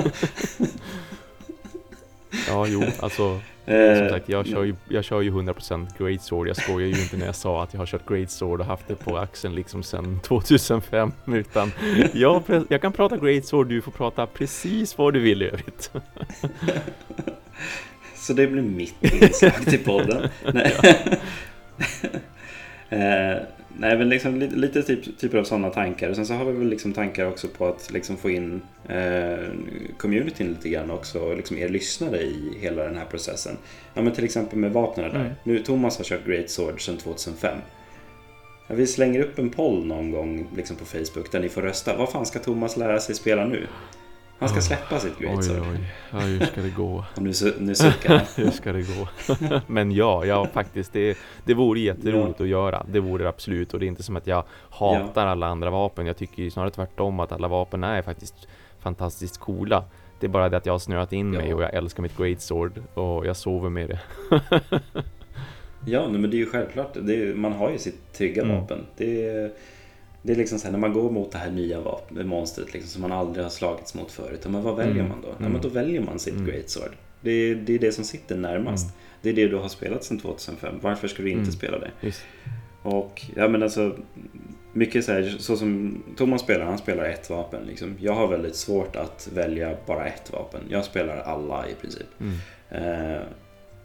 Ja, jo, alltså som Eh, sagt, jag kör ju, jag kör ju 100% Great Sword. Jag skojar ju inte när jag sa att jag har kört Great Sword och haft det på axeln liksom sedan 2005. Utan jag, jag kan prata Great Sword, du får prata precis vad du vill i övrigt. Så det blir mitt inslag till podden. *laughs* Nej. *laughs* eh, nej, men liksom lite, lite typ, typer av sådana tankar. Och sen så har vi väl liksom tankar också på att liksom få in eh, communityn lite grann också. Och liksom er lyssnare i hela den här processen. Ja, men till exempel med vapnen där. Mm. Nu, Thomas har kört Great Sword sedan 2005. Ja, vi slänger upp en poll någon gång liksom på Facebook där ni får rösta. Vad fan ska Thomas lära sig spela nu? Han ska släppa sitt Great Oj, oj, ja, hur ska det gå? *laughs* Nu, nu suckar. *laughs* Hur ska det gå? *laughs* Men ja, ja faktiskt, det, det vore jätteroligt att göra. Det vore det absolut. Och det är inte som att jag hatar alla andra vapen. Jag tycker ju snarare tvärtom att alla vapen är faktiskt fantastiskt coola. Det är bara det att jag har snöat in mig Ja. och jag älskar mitt Great Sword och jag sover med det. Ja, men det är ju självklart. Är, man har ju sitt trygga Mm. vapen. Det är, det är liksom så här, när man går mot det här nya vapen, monstret liksom, som man aldrig har slagits mot förut. Ja, Men vad väljer Mm. man då? Ja, Mm. men då väljer man sitt Mm. Great Sword. Det är, det är det som sitter närmast. Mm. Det är det du har spelat sedan 2005. Varför ska du inte Mm. spela det? Visst. Och ja men alltså mycket så här, så som Thomas spelar, han spelar ett vapen liksom. Jag har väldigt svårt att välja bara ett vapen. Jag spelar alla i princip. Mm. Eh,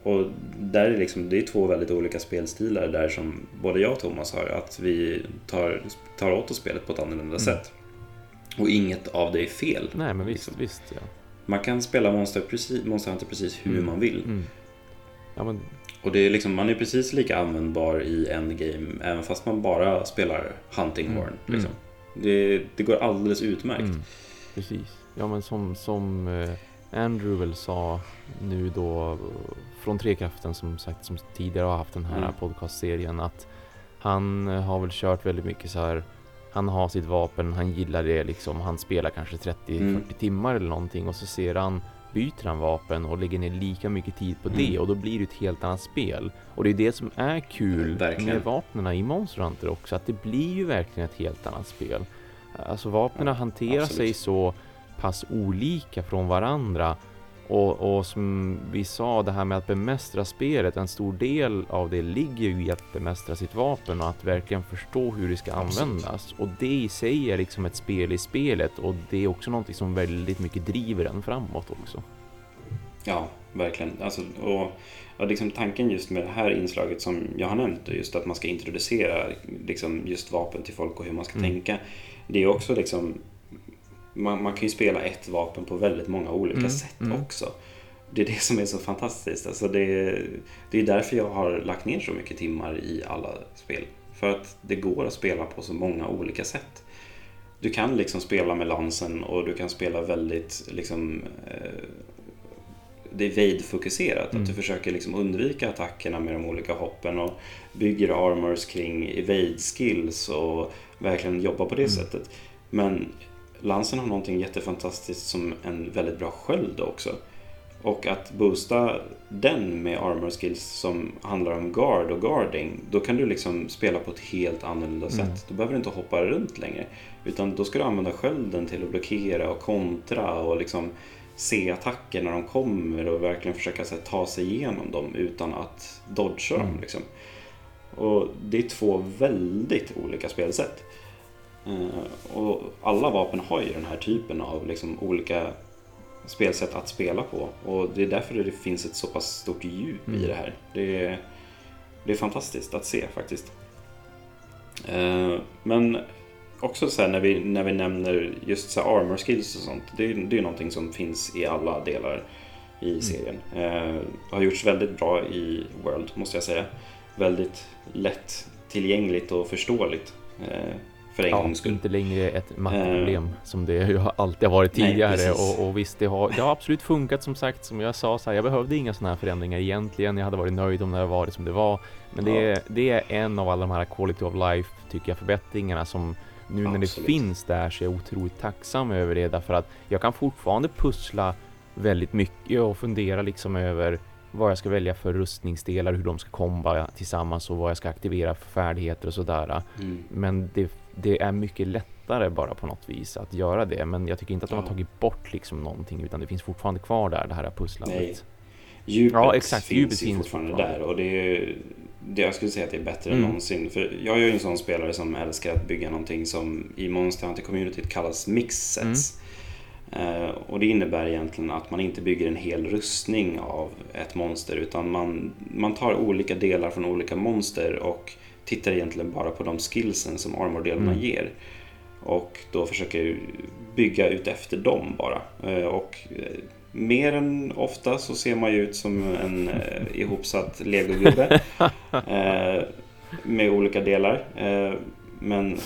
och där är liksom, det är två väldigt olika spelstilar där som både jag och Thomas har. Att vi tar, tar åt oss spelet på ett annorlunda Mm. sätt. Och inget av det är fel. Nej men visst, liksom. visst ja. Man kan spela Monster, precis, Monster Hunter precis hur Mm. man vill. Mm. Ja men Och det är liksom, man är precis lika användbar i endgame även fast man bara spelar Hunting Mm. Horn. Liksom. Det, det går alldeles utmärkt. Mm, precis. Ja men som, som eh, Andrew väl sa nu då från Trekraften som sagt som tidigare har haft den här Mm. podcastserien att han eh, har väl kört väldigt mycket så här han har sitt vapen, han gillar det liksom, han spelar kanske 30-40 Mm. timmar eller någonting och så ser han byter han vapen och lägger ner lika mycket tid på Mm. det och då blir det ett helt annat spel. Och det är det som är kul Verkligen. med vapnen i Monster Hunter också, att det blir ju verkligen ett helt annat spel. Alltså vapnen Ja, hanterar absolut. sig så pass olika från varandra och, och som vi sa, det här med att bemästra spelet, en stor del av det ligger ju i att bemästra sitt vapen och att verkligen förstå hur det ska användas. Och det i sig är liksom ett spel i spelet och det är också någonting som väldigt mycket driver en framåt också. Ja, verkligen. Alltså, och, och liksom tanken just med det här inslaget som jag har nämnt, just att man ska introducera liksom just vapen till folk och hur man ska Mm. tänka. Det är också liksom, man, man kan ju spela ett vapen på väldigt många olika Mm, sätt mm. också. Det är det som är så fantastiskt. Alltså det, det är därför jag har lagt ner så mycket timmar i alla spel. För att det går att spela på så många olika sätt. Du kan liksom spela med lansen och du kan spela väldigt liksom eh, det är evade-fokuserat. Mm. Att du försöker liksom undvika attackerna med de olika hoppen och bygger armors kring evade-skills och verkligen jobbar på det Mm. sättet. Men lansen har någonting jättefantastiskt som en väldigt bra sköld också. Och att boosta den med armor skills som handlar om guard och guarding, då kan du liksom spela på ett helt annorlunda Mm. sätt. Då behöver du inte hoppa runt längre. Utan då ska du använda skölden till att blockera och kontra och liksom se attacker när de kommer och verkligen försöka här, ta sig igenom dem utan att dodga dem. Mm. Liksom. Och det är två väldigt olika spelsätt. Eh, och alla vapen har ju den här typen av liksom olika spelsätt att spela på. Och det är därför det finns ett så pass stort djup i Mm. det här. Det är, det är fantastiskt att se faktiskt. Eh, Men också så här, när, vi, när vi nämner just så här armor skills och sånt. Det är, det är någonting som finns i alla delar i Mm. serien. Eh, har gjorts väldigt bra i World måste jag säga. Väldigt lätt tillgängligt och förståeligt. Eh, för en Ja, gångs skull. inte längre ett matteproblem som det ju alltid har varit Nej, tidigare precis. och, och visst det har, det har absolut funkat som sagt som jag sa så här, jag behövde inga sådana här förändringar egentligen jag hade varit nöjd om det hade varit som det var men det, Ja. är, det är en av alla de här quality of life tycker jag förbättringarna som nu när det finns där så är jag otroligt tacksam över det därför att jag kan fortfarande pussla väldigt mycket och fundera liksom över vad jag ska välja för rustningsdelar, hur de ska komba tillsammans och vad jag ska aktivera för färdigheter och sådär. Mm. Men det, det är mycket lättare bara på något vis att göra det. Men jag tycker inte att de har tagit bort liksom någonting utan det finns fortfarande kvar där, det här pusslandet. Nej. Djupet, Ja, exakt. finns Djupet ju finns fortfarande fortfarande. där och det är det jag skulle säga att det är bättre Mm. än någonsin. För jag är ju en sån spelare som älskar att bygga någonting som i Monster Hunter Community kallas mix-sets. Eh, och det innebär egentligen att man inte bygger en hel rustning av ett monster utan man, man tar olika delar från olika monster och tittar egentligen bara på de skillsen som armordelarna Mm. ger. Och då försöker bygga ut efter dem bara. Eh, och eh, mer än ofta så ser man ju ut som en eh, ihopsatt legogubbe. *laughs* med olika delar. Men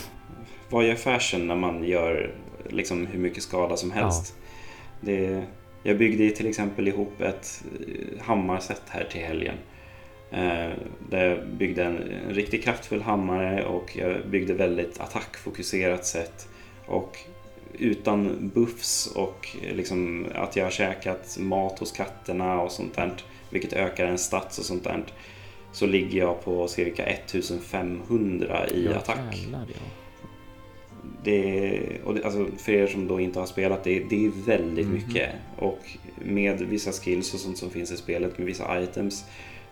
vad gör fashion när man gör liksom hur mycket skada som helst? Det, jag byggde till exempel ihop ett hammarset här till helgen. Eh, där jag byggde en, en riktigt kraftfull hammare och jag byggde väldigt attackfokuserat sätt. Och utan buffs och eh, liksom att jag har käkat mat hos katterna och sånt där, vilket ökar en stats och sånt där, så ligger jag på cirka 1500 i Ja, attack. jävlar, ja. Det, och det, alltså för er som då inte har spelat, det, det är väldigt Mhm. mycket. Och med vissa skills och sånt som finns i spelet, med vissa items,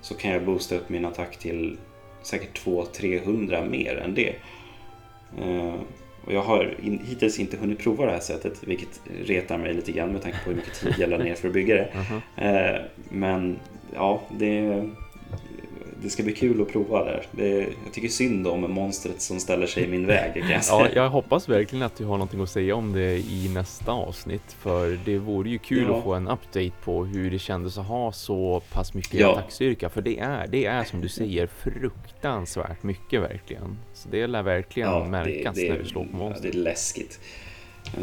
så kan jag boosta upp min attack till säkert 200-300 mer än det. Eh, och jag har in, hittills inte hunnit prova det här sättet, vilket retar mig lite grann med tanke på hur mycket tid jag la ner för att bygga det. Aha. *laughs* Eh, men ja, det, det ska bli kul att prova där. Det, jag tycker synd om monstret som ställer sig i min väg jag. *laughs* Ja, jag hoppas verkligen att du har någonting att säga om det i nästa avsnitt. För det vore ju kul Ja. att få en update på hur det kändes att ha så pass mycket Ja. attackstyrka. För det är, det är som du säger fruktansvärt mycket verkligen. Så det lär verkligen märkas när du slår på ja, monster. det är läskigt.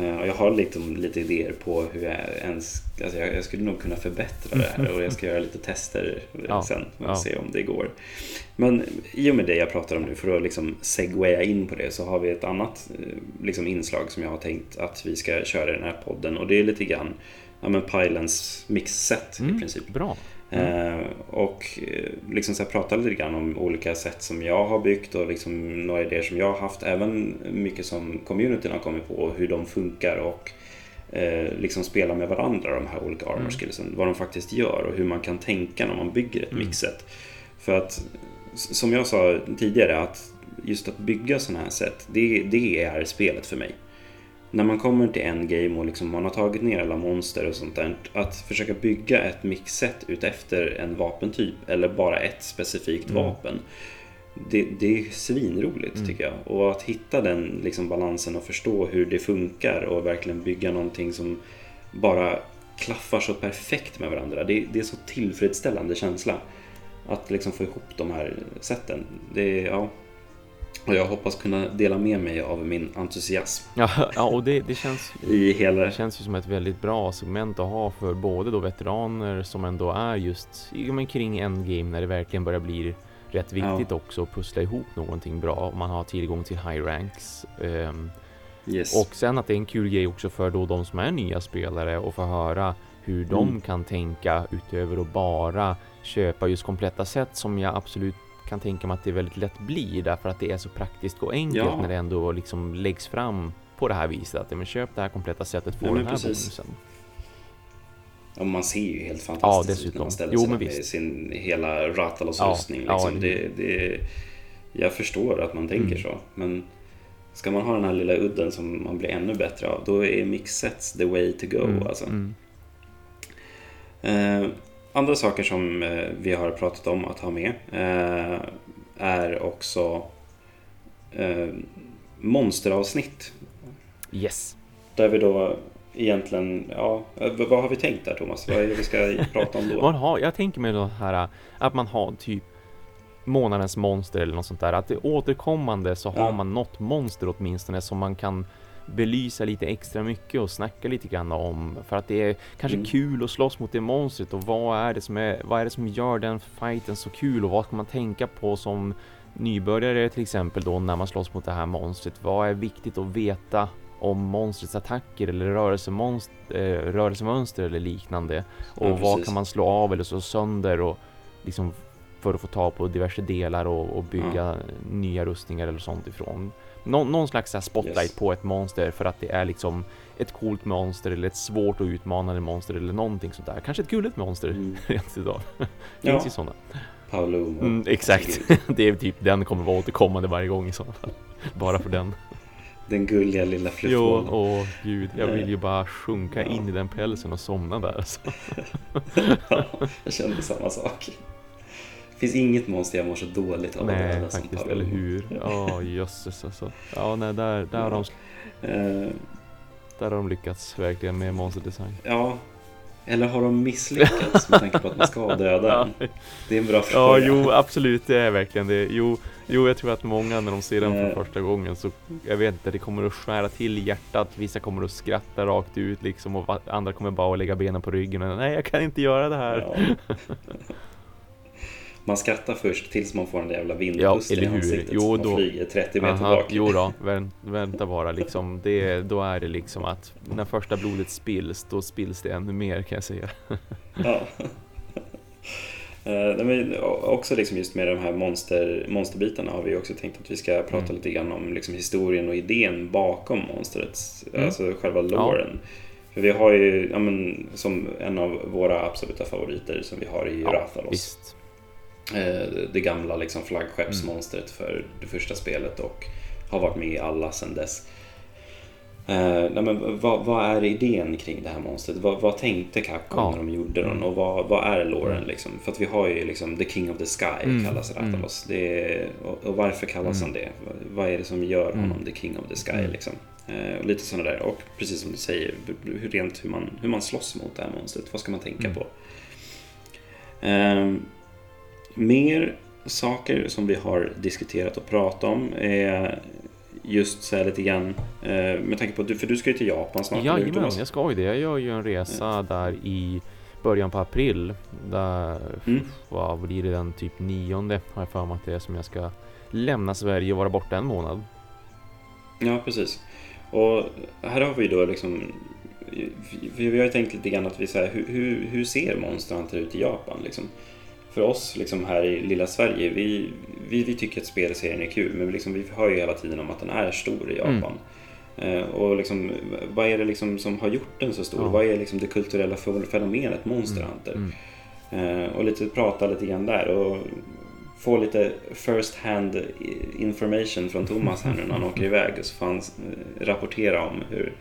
Eh, och jag har liksom lite idéer på hur jag ens... Alltså jag, jag skulle nog kunna förbättra det här och jag ska göra lite tester *laughs* Ja, sen och ja. se om det går. Men i och med det jag pratar om nu, för att liksom segwaya in på det, så har vi ett annat eh, liksom inslag som jag har tänkt att vi ska köra i den här podden och det är lite grann ja, men Pylons mixset i Mm, princip. Bra. Eh, och eh, liksom så här prata lite grann om olika sätt som jag har byggt och liksom några idéer som jag har haft. Även mycket som communityn har kommit på och hur de funkar och eh, liksom spela med varandra de här olika armor Mm. skillsen. Vad de faktiskt gör och hur man kan tänka när man bygger ett Mm. mixet. För att som jag sa tidigare att just att bygga sådana här sätt, det, det är spelet för mig när man kommer till en game och liksom man har tagit ner alla monster och sånt där, att försöka bygga ett mixset utefter en vapentyp eller bara ett specifikt Mm. vapen. Det, det är svinroligt Mm. tycker jag. Och att hitta den liksom balansen och förstå hur det funkar och verkligen bygga någonting som bara klaffar så perfekt med varandra. Det, det är så tillfredsställande känsla. Att liksom få ihop de här sätten. Det, är- ja. Och jag hoppas kunna dela med mig av min entusiasm Ja, *laughs* ja och det, det känns i hela... Det känns ju som ett väldigt bra segment att ha för både då veteraner som ändå är just men kring endgame när det verkligen börjar bli rätt viktigt Ja. också att pussla ihop någonting bra om man har tillgång till high ranks. Ehm, Yes. och sen att det är en kul grej också för då de som är nya spelare och få höra hur de Mm. kan tänka utöver att bara köpa just kompletta set som jag absolut kan tänka mig att det väldigt lätt blir därför att det är så praktiskt och enkelt Ja. när det ändå liksom läggs fram på det här viset att ja, men köp det här kompletta setet får Ja, den här precis. bonusen. Ja, man ser ju helt Ja, fantastiskt ut dessutom. när man ställer Jo, sig men med visst. sin hela Ratalos Ja, rustning. ja, Liksom. det- det, det, jag förstår att man tänker Mm. så, men ska man ha den här lilla udden som man blir ännu bättre av, då är mixsets the way to go. Mm, Alltså. mm. Eh, andra saker som eh, vi har pratat om att ha med eh, är också eh, monsteravsnitt. Yes. Där vi då egentligen, ja, vad har vi tänkt där Thomas? Vad är det vi ska prata om då? *laughs* Man har, jag tänker mig då här att man har typ månadens monster eller något sånt där. Att det återkommande så har Ja. man något monster åtminstone som man kan belysa lite extra mycket och snacka lite grann om. För att det är kanske Mm. kul att slåss mot det monstret och vad är det som är, vad är det som gör den fighten så kul och vad ska man tänka på som nybörjare till exempel då när man slåss mot det här monstret. Vad är viktigt att veta om monstrets attacker eller rörelsemonster, eh, rörelsemönster eller liknande. Och Ja, vad kan man slå av eller slå sönder och liksom för att få ta på diverse delar och, och bygga nya rustningar eller sånt ifrån. Nå, någon slags spotlight Yes. på ett monster för att det är liksom ett coolt monster eller ett svårt och utmanande monster eller någonting sånt där. Kanske ett gulligt monster Mm. *laughs* rent idag. Ja. Finns ju sådana. Paolo. Mm, exakt. *laughs* det är typ den kommer vara återkommande varje gång i sådana fall. Bara för den. Den gulliga lilla Jo, fluffbollen. åh gud. Jag vill ju bara sjunka in i den pälsen och somna där. Alltså. *laughs* Ja, jag kände samma sak. Finns inget monster jag mår så dåligt av att Nej, som faktiskt, eller hur? Ja, jösses alltså. Ja, nej, där, där, har de, Eh, där har de lyckats verkligen med monsterdesign. ja, eller har de misslyckats med tanke på att man ska döda *laughs* Ja? Det är en bra ja, fråga. jo, absolut, det är verkligen det. Jo, jo, jag tror att många när de ser den Eh. för första gången så, jag vet inte, det kommer att skära till i hjärtat. Vissa kommer att skratta rakt ut liksom och andra kommer bara att lägga benen på ryggen och nej, jag kan inte göra det här. Ja. *laughs* Man skrattar först tills man får där jävla Ja, vindpusten eller i ansiktet. Jo, då- flyger 30 meter Aha, bak. jo då, *laughs* vänt, vänta bara liksom. Det, då är det liksom att när första blodet spills, då spills det ännu mer kan jag säga. Ja. *laughs* Eh, men också liksom just med de här monster, monsterbitarna har vi också tänkt att vi ska prata Mm. lite grann om liksom historien och idén bakom monstret. Mm. Alltså själva loren. För vi har ju, ja, men, som en av våra absoluta favoriter som vi har i Ja, Rathalos. Visst. Eh, det gamla liksom flaggskeppsmonstret för det första spelet och har varit med i alla sedan dess. Eh, nej, men vad, vad är idén kring det här monstret? Vad, vad tänkte Capcom Ja. när de gjorde den Mm. och vad, vad är loren Mm. liksom? För att vi har ju liksom The King of the Sky Mm. kallas Mm. Rathalos. Det är, och, och varför kallas Mm. han det? Vad- är det som gör honom Mm. The King of the Sky Mm. liksom? Eh, och lite sådana där. Och precis som du säger, hur, rent hur man, hur man slåss mot det här monstret. Vad ska man tänka Mm. på? Ehm, mer saker som vi har diskuterat och pratat om är just så här lite grann eh, med tanke på att du, för du ska ju till Japan snart. Jajamän, jag ska ju det. Jag gör ju en resa där i början på april. Där, Mm. vad blir det den typ nionde har jag för mig att det är som jag ska lämna Sverige och vara borta en månad. Ja, precis. Och här har vi då liksom vi, vi har ju tänkt lite grann att vi säger hur, hur, hur ser Monster Hunter ut i Japan liksom? För oss liksom här i lilla Sverige, vi, vi, vi tycker att spelserien är kul men liksom, vi hör ju hela tiden om att den är stor i Japan. Eh, och liksom, vad är det liksom som har gjort den så stor? Ja. Vad är liksom det kulturella fe- fenomenet Monster Hunter? Mm. Eh, och lite prata lite grann där och få lite first hand information från Thomas här nu när han åker *laughs* iväg så får han eh, rapportera om hur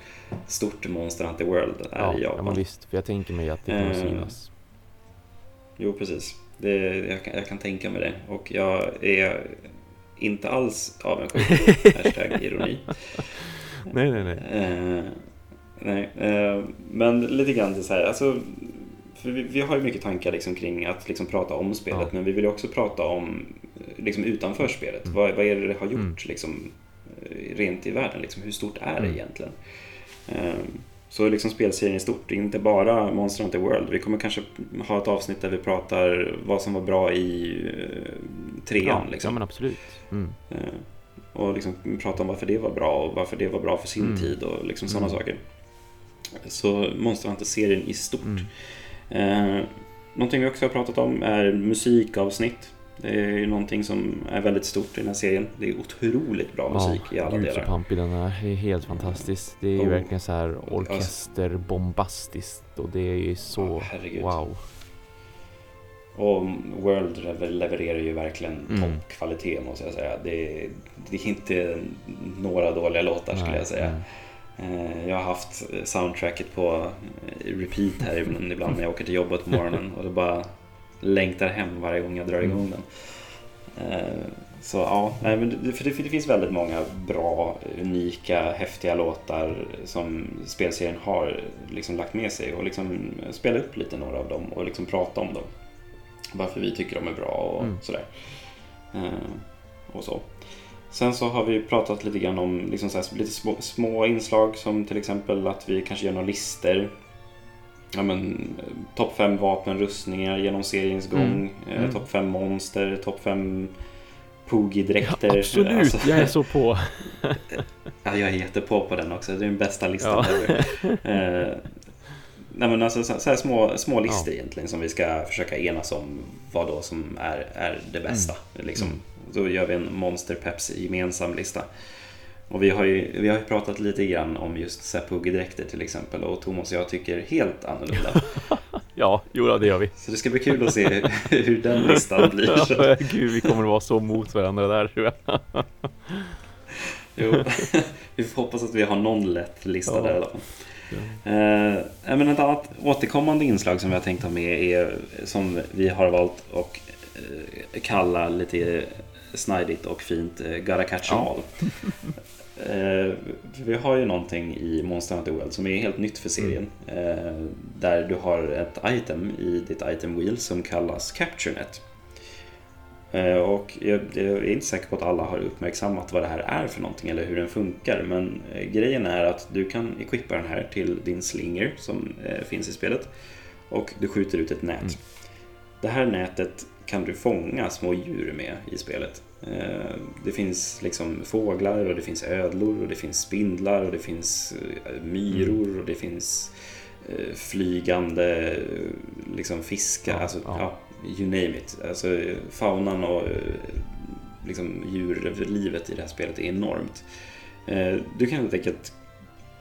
stort Monster Hunter World är Ja, i ja, Japan. men visst. För jag tänker mig att det kommer Eh, synas. Jo, precis. Det, jag, kan, jag kan tänka mig det. Och jag är inte alls avundsjuk. *laughs* Hashtag ironi. Nej, nej, nej. Eh, nej, eh, men lite grann så här, alltså, för vi, vi har ju mycket tankar liksom kring att liksom prata om spelet, Ja. men vi vill ju också prata om eh, liksom utanför spelet. Mm. Vad, vad är det det har gjort Mm. liksom, eh, rent i världen? Liksom, hur stort är det Mm. egentligen? Eh, så liksom spelserien i stort, inte bara Monster Hunter World. Vi kommer kanske ha ett avsnitt där vi pratar vad som var bra i eh, trean. Ja, liksom. ja, men absolut. Mm. Eh, Och liksom prata om varför det var bra och varför det var bra för sin Mm. tid och liksom sådana Mm. saker. Så Monster Hunter-serien i stort. Mm. Eh, någonting vi också har pratat om är musikavsnitt. Det är ju någonting som är väldigt stort i den här serien. Det är otroligt bra musik i alla gud så delar. pampig den är. Det är helt fantastiskt. Det är Oh. verkligen så här orkesterbombastiskt och det är ju så Ja, wow. Och World lever- levererar ju verkligen Mm. toppkvalitet måste jag säga. Det är, det är inte några dåliga låtar skulle Nej, jag säga. nej. Eh, Jag har haft soundtracket på repeat här ibland när jag åker till jobbet på morgonen och det bara längtar hem varje gång jag drar igång Mm. den. Eh, Så ja, nej, men det, för det, finns väldigt många bra, unika, häftiga låtar som spelserien har liksom lagt med sig och liksom spela upp lite några av dem och liksom prata om dem. Varför vi tycker de är bra och Mm. sådär. Eh, och så. Sen så har vi pratat lite grann om liksom lite små, små inslag som till exempel att vi kanske gör några listor. Ja, men, eh, topp fem vapen, rustningar genom seriens gång. Mm. Mm. topp fem monster, topp fem Poogie-dräkter. Ja, absolut, Alltså, jag är så på. *laughs* ja, jag är jättepå på den också. Det är den bästa listan Ja. ever. *laughs* Eh, nej, men alltså, så här små, små listor Ja. egentligen som vi ska försöka enas om vad då som är, är det bästa. Liksom. Mm. Då gör vi en Monster Peps gemensam lista. Och vi har ju, vi har ju pratat lite grann om just Poogie-dräkter till exempel och Thomas och jag tycker helt annorlunda. *laughs* Ja, jo ja, det gör vi. Så det ska bli kul att se hur den listan blir. *laughs* Ja, Gud, vi kommer att vara så mot varandra där tror jag. *laughs* Jo, vi får hoppas att vi har någon lätt lista Ja. där i alla fall. Eh, men ett annat återkommande inslag som vi har tänkt ha med är som vi har valt att eh, kalla lite snajdigt och fint eh, 'em Ja. Eh, vi har ju någonting i Monster Hunter World som är helt nytt för serien. Eh, där du har ett item i ditt item wheel som kallas CaptureNet. Eh, Och jag, jag är inte säker på att alla har uppmärksammat vad det här är för någonting eller hur den funkar. Men eh, grejen är att du kan equippa den här till din slinger som eh, finns i spelet. Och du skjuter ut ett nät. Mm. Det här nätet kan du fånga små djur med i spelet. Eh, Det finns liksom fåglar och det finns ödlor och det finns spindlar och det finns eh, myror och det finns eh, flygande liksom fiskar. Ja, alltså, ja. ja. you name it. Alltså, faunan och liksom, djurlivet i det här spelet är enormt. Du kan helt enkelt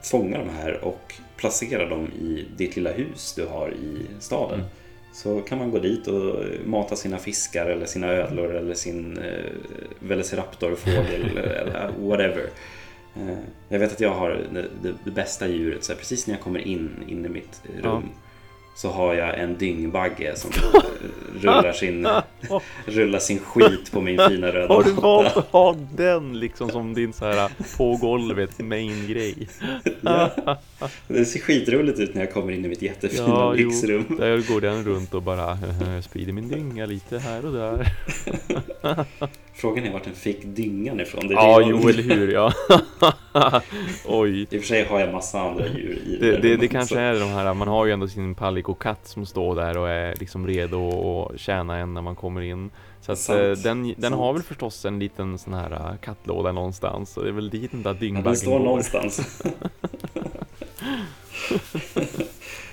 fånga de här och placera dem i ditt lilla hus du har i staden. Mm. Så kan man gå dit och mata sina fiskar eller sina ödlor eller sin eh, velociraptorfågel *laughs* eller whatever. Eh, jag vet att jag har det, det, det bästa djuret, så här, precis när jag kommer in, in i mitt rum Ja. Så har jag en dyngbagge som *laughs* rullar sin, *laughs* rullar sin skit på min fina röda Har du valt att ha den liksom som din så här på golvet main-grej? *laughs* Ja. Det ser skitroligt ut när jag kommer in i mitt jättefina Ja, jo. lyxrum. Där går den runt och bara sprider min dynga lite här och där. Frågan är vart den fick dyngan ifrån. Det Ja, det jo eller hur ja. Oj. I och för sig har jag massa andra djur i Det, det, det rummet, kanske är de här, man har ju ändå sin Palico-katt som står där och är liksom redo att tjäna en när man kommer in. Så att Sant, eh, den, den har väl förstås en liten sån här eh, kattlåda någonstans. Så det är väl dit den där dyngbaggen den står går. någonstans. *laughs*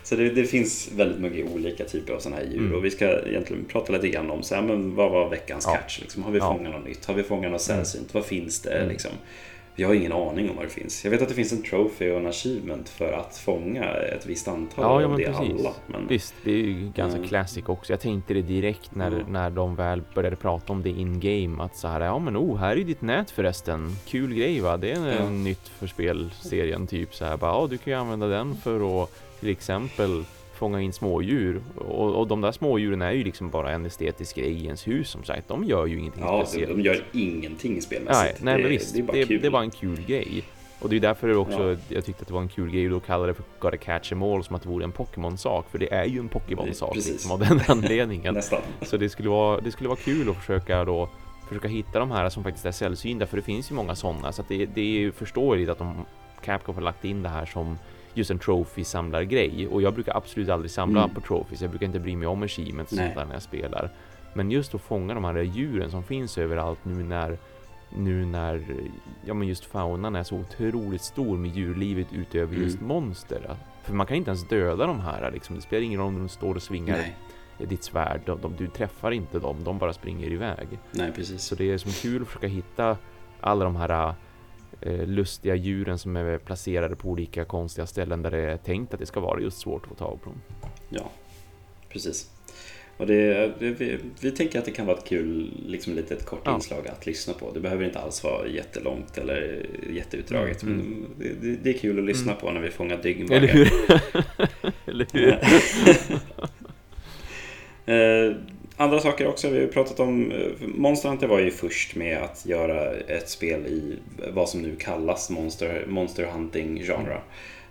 så det, det finns väldigt mycket olika typer av sådana här djur Mm. och vi ska egentligen prata lite grann om så här, men vad var veckans Ja. catch? Liksom, har vi Ja. fångat något nytt? Har vi fångat något Mm. sällsynt? Vad finns det? Mm. Liksom? Jag har ingen aning om vad det finns. Jag vet att det finns en trophy och en achievement för att fånga ett visst antal Ja, ja men det precis. alla. Men, Visst, det är ju ganska Mm. classic också. Jag tänkte det direkt när, Mm. när de väl började prata om det in-game. Att så här, ja men oh, här är ju ditt nät förresten. Kul grej va? Det är en nytt för spelserien typ så här. Bara, ja, du kan ju använda den för att till exempel fånga in smådjur. Och, och de där smådjuren är ju liksom bara en estetisk grej i ens hus som sagt. De gör ju ingenting ja, speciellt. de gör ingenting spelmässigt. Nej, nej men visst. det är bara det, kul. det bara en kul grej. Och det är därför också, Ja. jag tyckte att det var en kul grej att då kalla det för Gotta Catch 'em All som att det vore en Pokémon-sak. För det är ju en Pokémon-sak liksom, av den *laughs* anledningen. Nästan. Så det skulle, vara, det skulle vara kul att försöka då Försöka hitta de här som faktiskt är sällsynta för det finns ju många sådana så att det, det är ju förståeligt att de Capcom har lagt in det här som just en trophy-samlargrej och jag brukar absolut aldrig samla Mm. på trophies Jag brukar inte bry mig om achievements sånt där när jag spelar Men just att fånga de här djuren som finns överallt nu när Nu när Ja men just faunan är så otroligt stor med djurlivet utöver Mm. just monster För man kan inte ens döda de här liksom Det spelar ingen roll om de står och svingar Nej, ditt svärd. De, de, du träffar inte dem, de bara springer iväg. nej, precis. Så det är som kul att försöka hitta alla de här lustiga djuren som är placerade på olika konstiga ställen där det är tänkt att det ska vara just svårt att få tag på dem. Ja, precis. Och det, det, vi, vi tänker att det kan vara ett kul, liksom lite ett kort Ja. inslag att lyssna på. Det behöver inte alls vara jättelångt eller jätteutdraget. Mm, Men det, det, är kul att lyssna på när vi fångar Eller dyngbaggar. hur? *laughs* Eller hur? *laughs* Andra saker också. Vi har pratat om... eh, Monster Hunter var ju först med att göra ett spel i vad som nu kallas monster, monster hunting genre.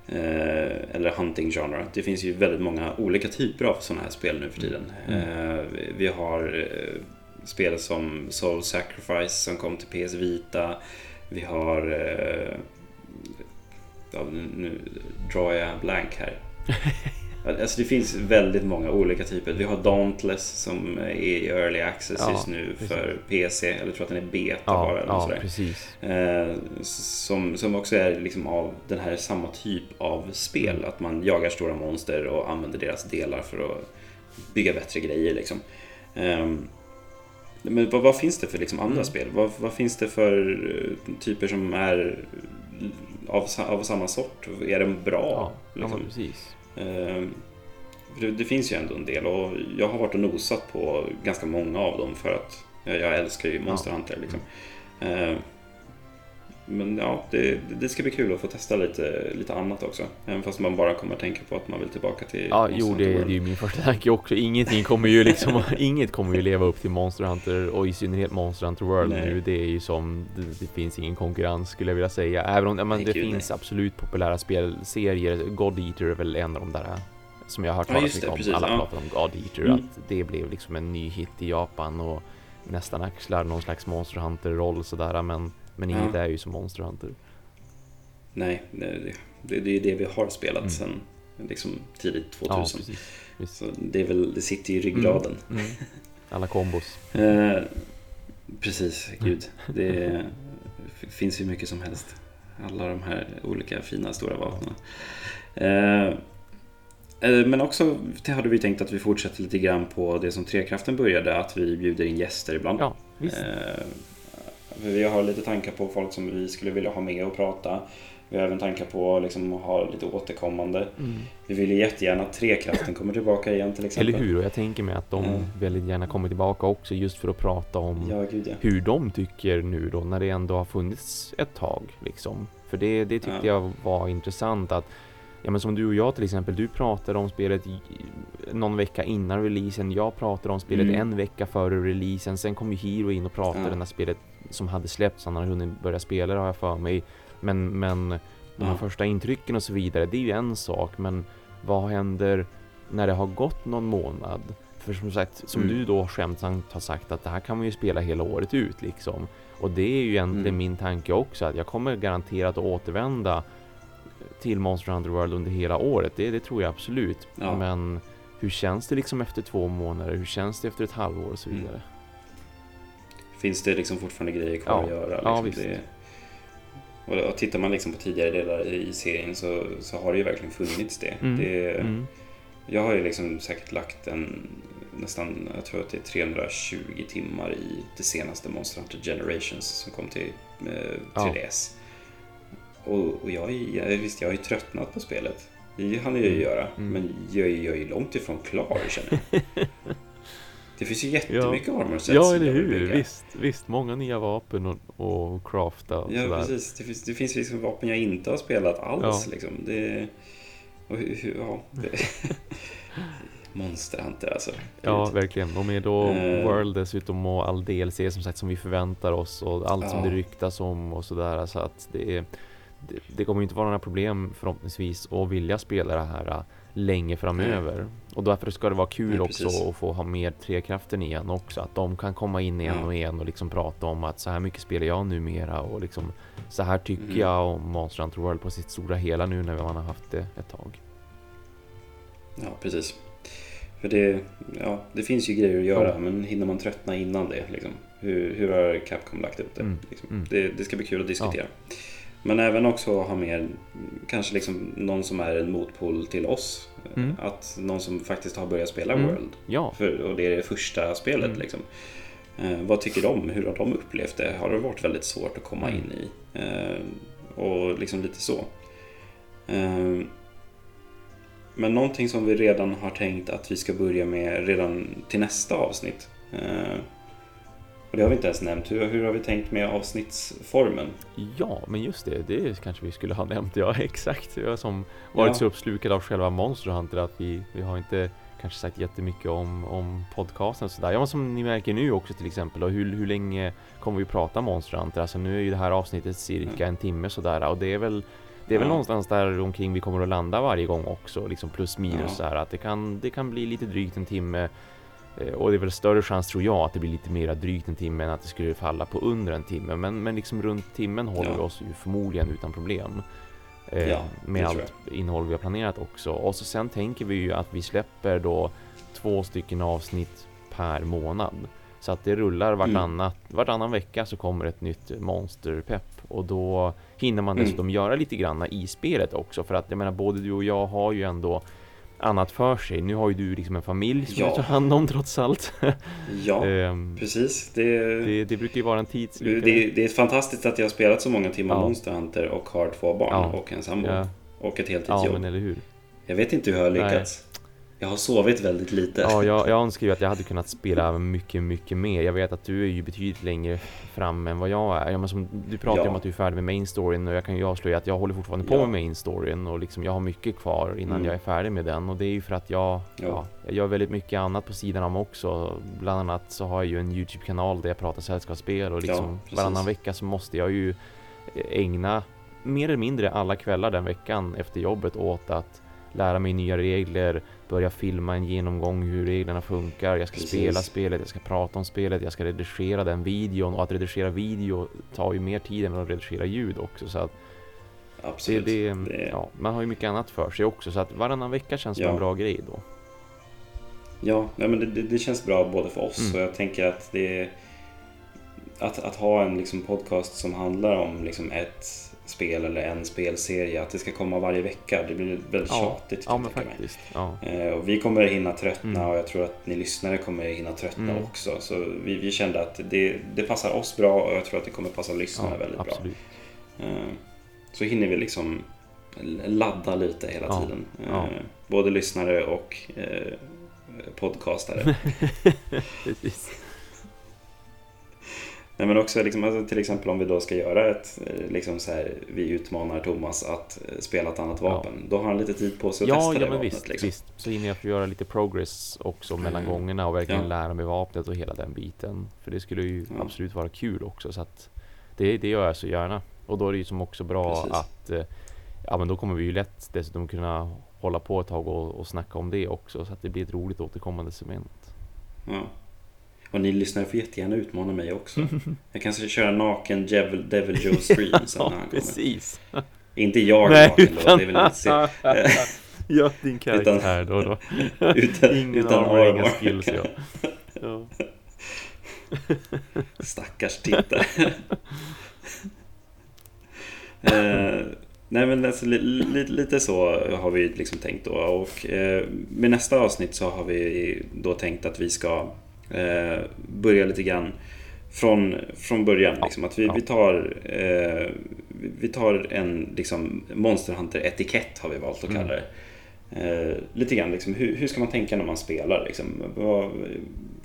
Eh, eller hunting genre. Det finns ju väldigt många olika typer av sådana här spel nu för tiden. Eh, vi- har eh, spel som Soul Sacrifice som kom till PS Vita. Vi har... Eh, ja, nu drar jag blank här. *laughs* Alltså det finns väldigt många olika typer. Vi har Dauntless som är i Early Access Ja, just nu precis. för PC. Eller jag tror att den är beta Ja, bara. Eller ja sådär. precis. Eh, som, som också är liksom av den här samma typ av spel. Att man jagar stora monster och använder deras delar för att bygga bättre grejer. Liksom. Ehm, men vad, vad finns det för liksom andra Mm. spel? Vad, vad finns det för eh, typer som är av, av samma sort? Är de bra? Ja, ja liksom? men precis. Ehm, det, finns ju ändå en del och jag har varit och nosat på ganska många av dem för att jag, älskar ju Monster Hunter. Liksom. Men ja, det, det ska bli kul att få testa lite, lite annat också. Även fast man bara kommer att tänka på att man vill tillbaka till Ja, Monster jo Hunter det, det World. är ju min första tanke också. Ingenting kommer ju liksom, *laughs* inget kommer ju leva upp till Monster Hunter och i synnerhet Monster Hunter World Nej. nu. Det är ju som, det, det finns ingen konkurrens skulle jag vilja säga. Även om men det gud, finns nej. absolut populära spelserier. God Eater är väl en av de där som jag har hört Ja, talas mycket det, om. precis, Alla ja. pratar om God Eater, Mm. att det blev liksom en ny hit i Japan och nästan axlar någon slags Monster Hunter-roll sådär. Men, men inget Ja. är ju som Monster Hunter. Nej, det, det, det är ju det vi har spelat Mm. sedan liksom, tidigt Ja, 2000. precis. Visst. Så det, är väl, det sitter ju i ryggraden. Mm. Alla kombos. Eh, precis, gud. Det *laughs* finns ju mycket som helst. Alla de här olika fina stora vapnen. Eh, eh, men också det hade vi tänkt att vi fortsätter lite grann på det som Trekraften började, att vi bjuder in gäster ibland. Ja, vi har lite tankar på folk som vi skulle vilja ha med och prata. Vi har även tankar på liksom, att ha lite återkommande. Mm. Vi vill ju jättegärna att Trekraften kommer tillbaka igen till exempel. Eller hur? Och jag tänker mig att de Mm. väldigt gärna kommer tillbaka också just för att prata om Ja, gud ja. hur de tycker nu då när det ändå har funnits ett tag liksom. För det, det tyckte Ja. jag var intressant att Ja men som du och jag till exempel, du pratade om spelet någon vecka innan releasen, jag pratade om spelet Mm. en vecka före releasen, sen kom ju Hiro in och pratade Ja. när spelet som hade släppts, han hade hunnit börja spela det har jag för mig. Men, men de här Ja. första intrycken och så vidare, det är ju en sak, men vad händer när det har gått någon månad? För som sagt, som Mm. du då skämtsamt har sagt att det här kan man ju spela hela året ut liksom. Och det är ju egentligen Mm. min tanke också, att jag kommer garanterat att återvända till Monster Hunter World under hela året. Det, det tror jag absolut. Ja. Men hur känns det liksom efter två månader? Hur känns det efter ett halvår och så Mm. Finns det liksom fortfarande grejer kvar Ja. att göra. Ja, Liksom. visst. det, och, och tittar man liksom på tidigare delar i serien så, så har det ju verkligen funnits det. Mm. det Mm. Jag har ju liksom säkert lagt en nästan, jag tror att det är 320 timmar i det senaste Monster Hunter Generations som kom till eh, Ja. 3DS. Och, och jag, är, visst, jag har ju tröttnat på spelet. Det hann jag ju Mm. göra, Mm. men jag, är- jag är ju långt ifrån klar känner jag. *laughs* Det finns ju jättemycket armor sets Ja, som eller hur? Visst, visst. Många nya vapen och, och crafta och Ja, sådär. precis. Det finns, det finns liksom vapen jag inte har spelat alls. Ja. Liksom. Det, och, ja, det, *laughs* Monster Hunter alltså. Ja, Gud. verkligen. Och med då Eh. World dessutom och all DLC som sagt som vi förväntar oss och allt som Ja. det ryktas om och sådär. Så att det, är- det, det kommer ju inte vara några problem förhoppningsvis att vilja spela det här äh, länge framöver. Och därför ska det vara kul Nej, också precis. att få ha med Trekraften igen också. Att de kan komma in en Ja. och en och liksom prata om att så här mycket spelar jag numera och liksom så här tycker Mm. jag om Monster Hunter World på sitt stora hela nu när man har haft det ett tag. Ja, precis. För det, ja, det finns ju grejer att göra, Ja. men hinner man tröttna innan det? Liksom? Hur, hur har Capcom lagt upp det? Mm, Liksom? mm. Det, det ska bli kul att diskutera. Men även också ha med kanske liksom någon som är en motpol till oss. Mm. Att någon som faktiskt har börjat spela Mm. World. Ja, För, och det är det första spelet. Mm. Liksom. Eh, vad tycker de? Hur har de upplevt det? Har det varit väldigt svårt att komma Mm. in i? Eh, och liksom lite så. Eh, men någonting som vi redan har tänkt att vi ska börja med redan till nästa avsnitt. Och det har vi inte ens nämnt. Hur, hur har vi tänkt med avsnittsformen? Ja, men just det, det kanske vi skulle ha *laughs* nämnt. Ja, exakt. Jag som varit Ja. så uppslukad av själva Monster Hunter att vi, vi har inte kanske sagt jättemycket om, om podcasten och sådär. Ja, som ni märker nu också till exempel. Och hur, hur länge kommer vi prata Monster Hunter? Alltså nu är ju det här avsnittet cirka en timme sådär och det är väl det är väl Ja. någonstans där omkring vi kommer att landa varje gång också, liksom plus minus Ja. så här att det kan, det kan bli lite drygt en timme Och det är väl större chans tror jag att det blir lite mera drygt en timme än att det skulle falla på under en timme. Men, men liksom runt timmen håller Ja. vi oss ju förmodligen utan problem. Eh, Ja, med allt innehåll vi har planerat också. Och så sen tänker vi ju att vi släpper då två stycken avsnitt per månad. Så att det rullar Mm. vartannat, vartannan vecka så kommer ett nytt monsterpepp. Och då hinner man Mm. dessutom göra lite granna i spelet också. För att jag menar både du och jag har ju ändå annat för sig. Nu har ju du liksom en familj som Ja. du tar hand om trots allt. Ja, *laughs* Ehm, precis. Det, det, det, brukar ju vara en tidslycka. det, det är fantastiskt att jag har spelat så många timmar Ja. Monster Hunter och har två barn Ja. och en sambo. Ja, Och ett ja heltidsjobb. men eller hur. Jag vet inte hur jag har lyckats. Jag har sovit väldigt lite. Ja, jag, *laughs* jag önskar ju att jag hade kunnat spela mycket, mycket mer. Jag vet att du är ju betydligt längre fram än vad jag är. Ja, men som, du pratar ju Ja. om att du är färdig med main storyn och jag kan ju avslöja att jag håller fortfarande på Ja. med main storyn och liksom jag har mycket kvar innan Mm. jag är färdig med den och det är ju för att jag, Ja. ja, jag gör väldigt mycket annat på sidan om också. Bland annat så har jag ju en Youtube-kanal där jag pratar sällskapsspel och liksom varannan vecka så måste jag ju ägna mer eller mindre alla kvällar den veckan efter jobbet åt att lära mig nya regler, börja filma en genomgång hur reglerna funkar, jag ska Precis. spela spelet, jag ska prata om spelet, jag ska redigera den videon och att redigera video tar ju mer tid än att redigera ljud också så att det, Absolut. det, Det- ja, man har ju mycket annat för sig också så att varannan vecka känns som Ja. en bra grej då. Ja, nej, men det, det, känns bra både för oss Mm. och jag tänker att det att, att ha en liksom podcast som handlar om liksom ett spel eller en spelserie, att det ska komma varje vecka, det blir väldigt Ja, tjatigt. Ja men faktiskt. Ja. Eh, Och vi kommer hinna tröttna Mm. och jag tror att ni lyssnare kommer hinna tröttna Mm. också. Så vi, vi kände att det, det passar oss bra och jag tror att det kommer passa lyssnarna Ja, väldigt absolut. bra. Eh, Så hinner vi liksom ladda lite hela Ja, tiden. Eh. Både lyssnare och podcastare. *laughs* Precis. Nej, men också liksom, alltså, till exempel om vi då ska göra ett, eh, liksom så här, vi utmanar Thomas att eh, spela ett annat Ja. vapen. Då har han lite tid på sig att Ja, testa ja det men vapnet. visst, liksom. visst. Så hinner jag få göra lite progress också mellan Mm. gångerna och verkligen Ja. lära mig vapnet och hela den biten. För det skulle ju Ja. absolut vara kul också så att det, det gör jag så gärna. Och då är det ju som också bra Precis. att eh, ja men då kommer vi ju lätt dessutom kunna hålla på ett tag och, och snacka om det också så att det blir ett roligt återkommande segment. Ja. Och ni lyssnare får jättegärna utmana mig också. *laughs* Jag kanske köra naken Devil, Devil Joe stream sen när han kommer. precis. Inte jag Nej, naken då, utan... det vill jag inte se. ja, din karaktär då. då. *laughs* Utan, Ingen utan armor, inga skills ja. *laughs* ja. Stackars tittare. eh, nej men alltså, li, li, lite så har vi liksom tänkt då. Och eh, med nästa avsnitt så har vi då tänkt att vi ska eh, börja lite grann från, från början. Ja, Liksom, att vi, ja. vi tar, eh, vi- tar en liksom, Monster Hunter-etikett har vi valt att kalla Mm. det. Eh, lite grann liksom, hur, hur ska man tänka när man spelar? Liksom?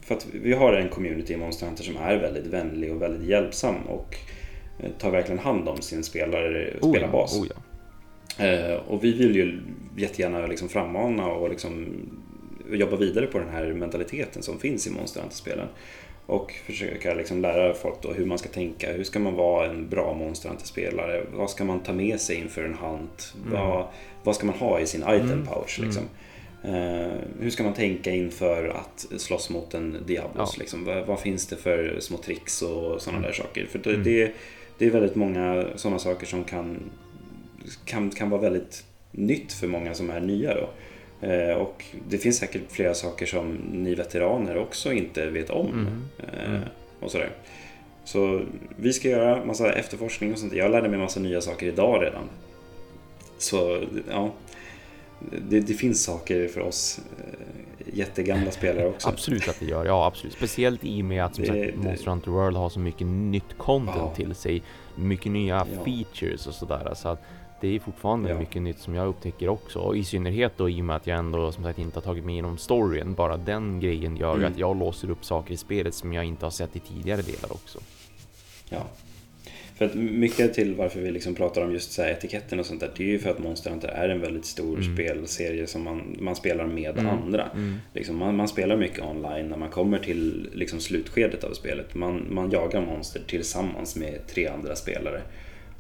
För att vi har en community i Monster Hunter som är väldigt vänlig och väldigt hjälpsam och eh, tar verkligen hand om sin spelare, Oh ja, spelarbas. oh ja. Eh, och vi vill ju jättegärna liksom frammana och liksom jobba vidare på den här mentaliteten som finns i Monster Hunter-spelen. Och försöka liksom lära folk då hur man ska tänka. Hur ska man vara en bra Monster Hunter-spelare? Vad ska man ta med sig inför en hunt? Mm. Vad, vad ska man ha i sin item Mm, pouch? mm. Liksom? Eh, hur ska man tänka inför att slåss mot en Diablos? Ja. Liksom? Vad, vad finns det för små tricks och sådana Mm. där saker? För det, Mm. det, det är väldigt många sådana saker som kan, kan, kan vara väldigt nytt för många som är nya. Då. Eh, och det finns säkert flera saker som ni veteraner också inte vet om. Mm. Eh, Mm. och sådär. Så vi ska göra massa efterforskning och sånt. Jag lärde mig massa nya saker idag redan. Så ja, det, det finns saker för oss eh, jättegamla spelare också. Absolut att det gör, ja absolut. Speciellt i och med att som Det- sagt det- Monster Hunter World har så mycket nytt content Ja. till sig. Mycket nya Ja. features och sådär. Så att det är fortfarande Ja. mycket nytt som jag upptäcker också. Och i synnerhet då i och med att jag ändå som sagt inte har tagit mig igenom storyn. Bara den grejen gör Mm. att jag låser upp saker i spelet som jag inte har sett i tidigare delar också. Ja. För att mycket till varför vi liksom pratar om just så här etiketten och sånt där, det är ju för att Monster Hunter är en väldigt stor Mm. spelserie som man, man spelar med Mm. andra. Mm. Liksom man, man spelar mycket online när man kommer till liksom slutskedet av spelet. Man, man jagar monster tillsammans med tre andra spelare.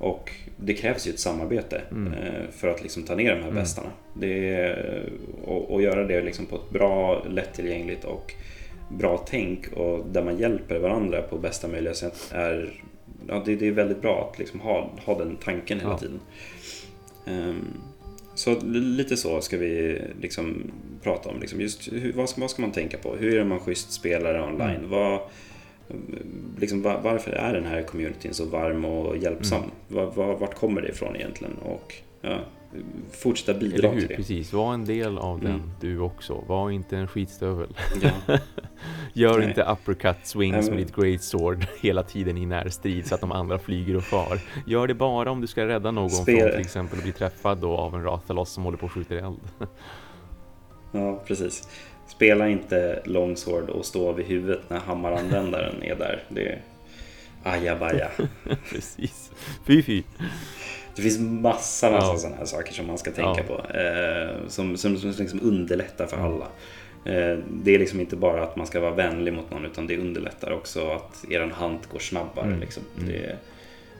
Och det krävs ju ett samarbete Mm. eh, för att liksom ta ner de här Mm. bestarna. Är, och, och göra det liksom på ett bra, lättillgängligt och bra tänk och där man hjälper varandra på bästa möjliga sätt är ja, det, det är väldigt bra att liksom ha, ha den tanken hela Ja. tiden. Ehm, så li- lite så ska vi liksom prata om. Liksom just hur, vad, ska, vad ska man tänka på? Hur är man schysst spelare online? Mm. Vad, liksom, va- varför är den här communityn så varm och hjälpsam? Mm. Va, va, vart kommer det ifrån egentligen? Och ja, fortsätta Eller bidra hur? till det. Precis, var en del av den Mm. du också. Var inte en skitstövel. Ja. *laughs* Gör Nej. inte uppercut swings med ditt great sword *laughs* hela tiden i närstrid så att de andra flyger och far. Gör det bara om du ska rädda någon Spel- från till exempel att bli träffad då av en Rathalos som håller på att skjuta eld. *laughs* ja, precis. Spela inte longsword och stå vid huvudet när hammaranvändaren är där. Det är ajabaja. *laughs* Precis. Fy fy. Det finns massa, massa Ja. sådana här saker som man ska tänka Ja. på. Eh, som som, som liksom underlättar för alla. Eh, det är liksom inte bara att man ska vara vänlig mot någon utan det underlättar också att er hunt går snabbare. Mm. Liksom. Mm. Det,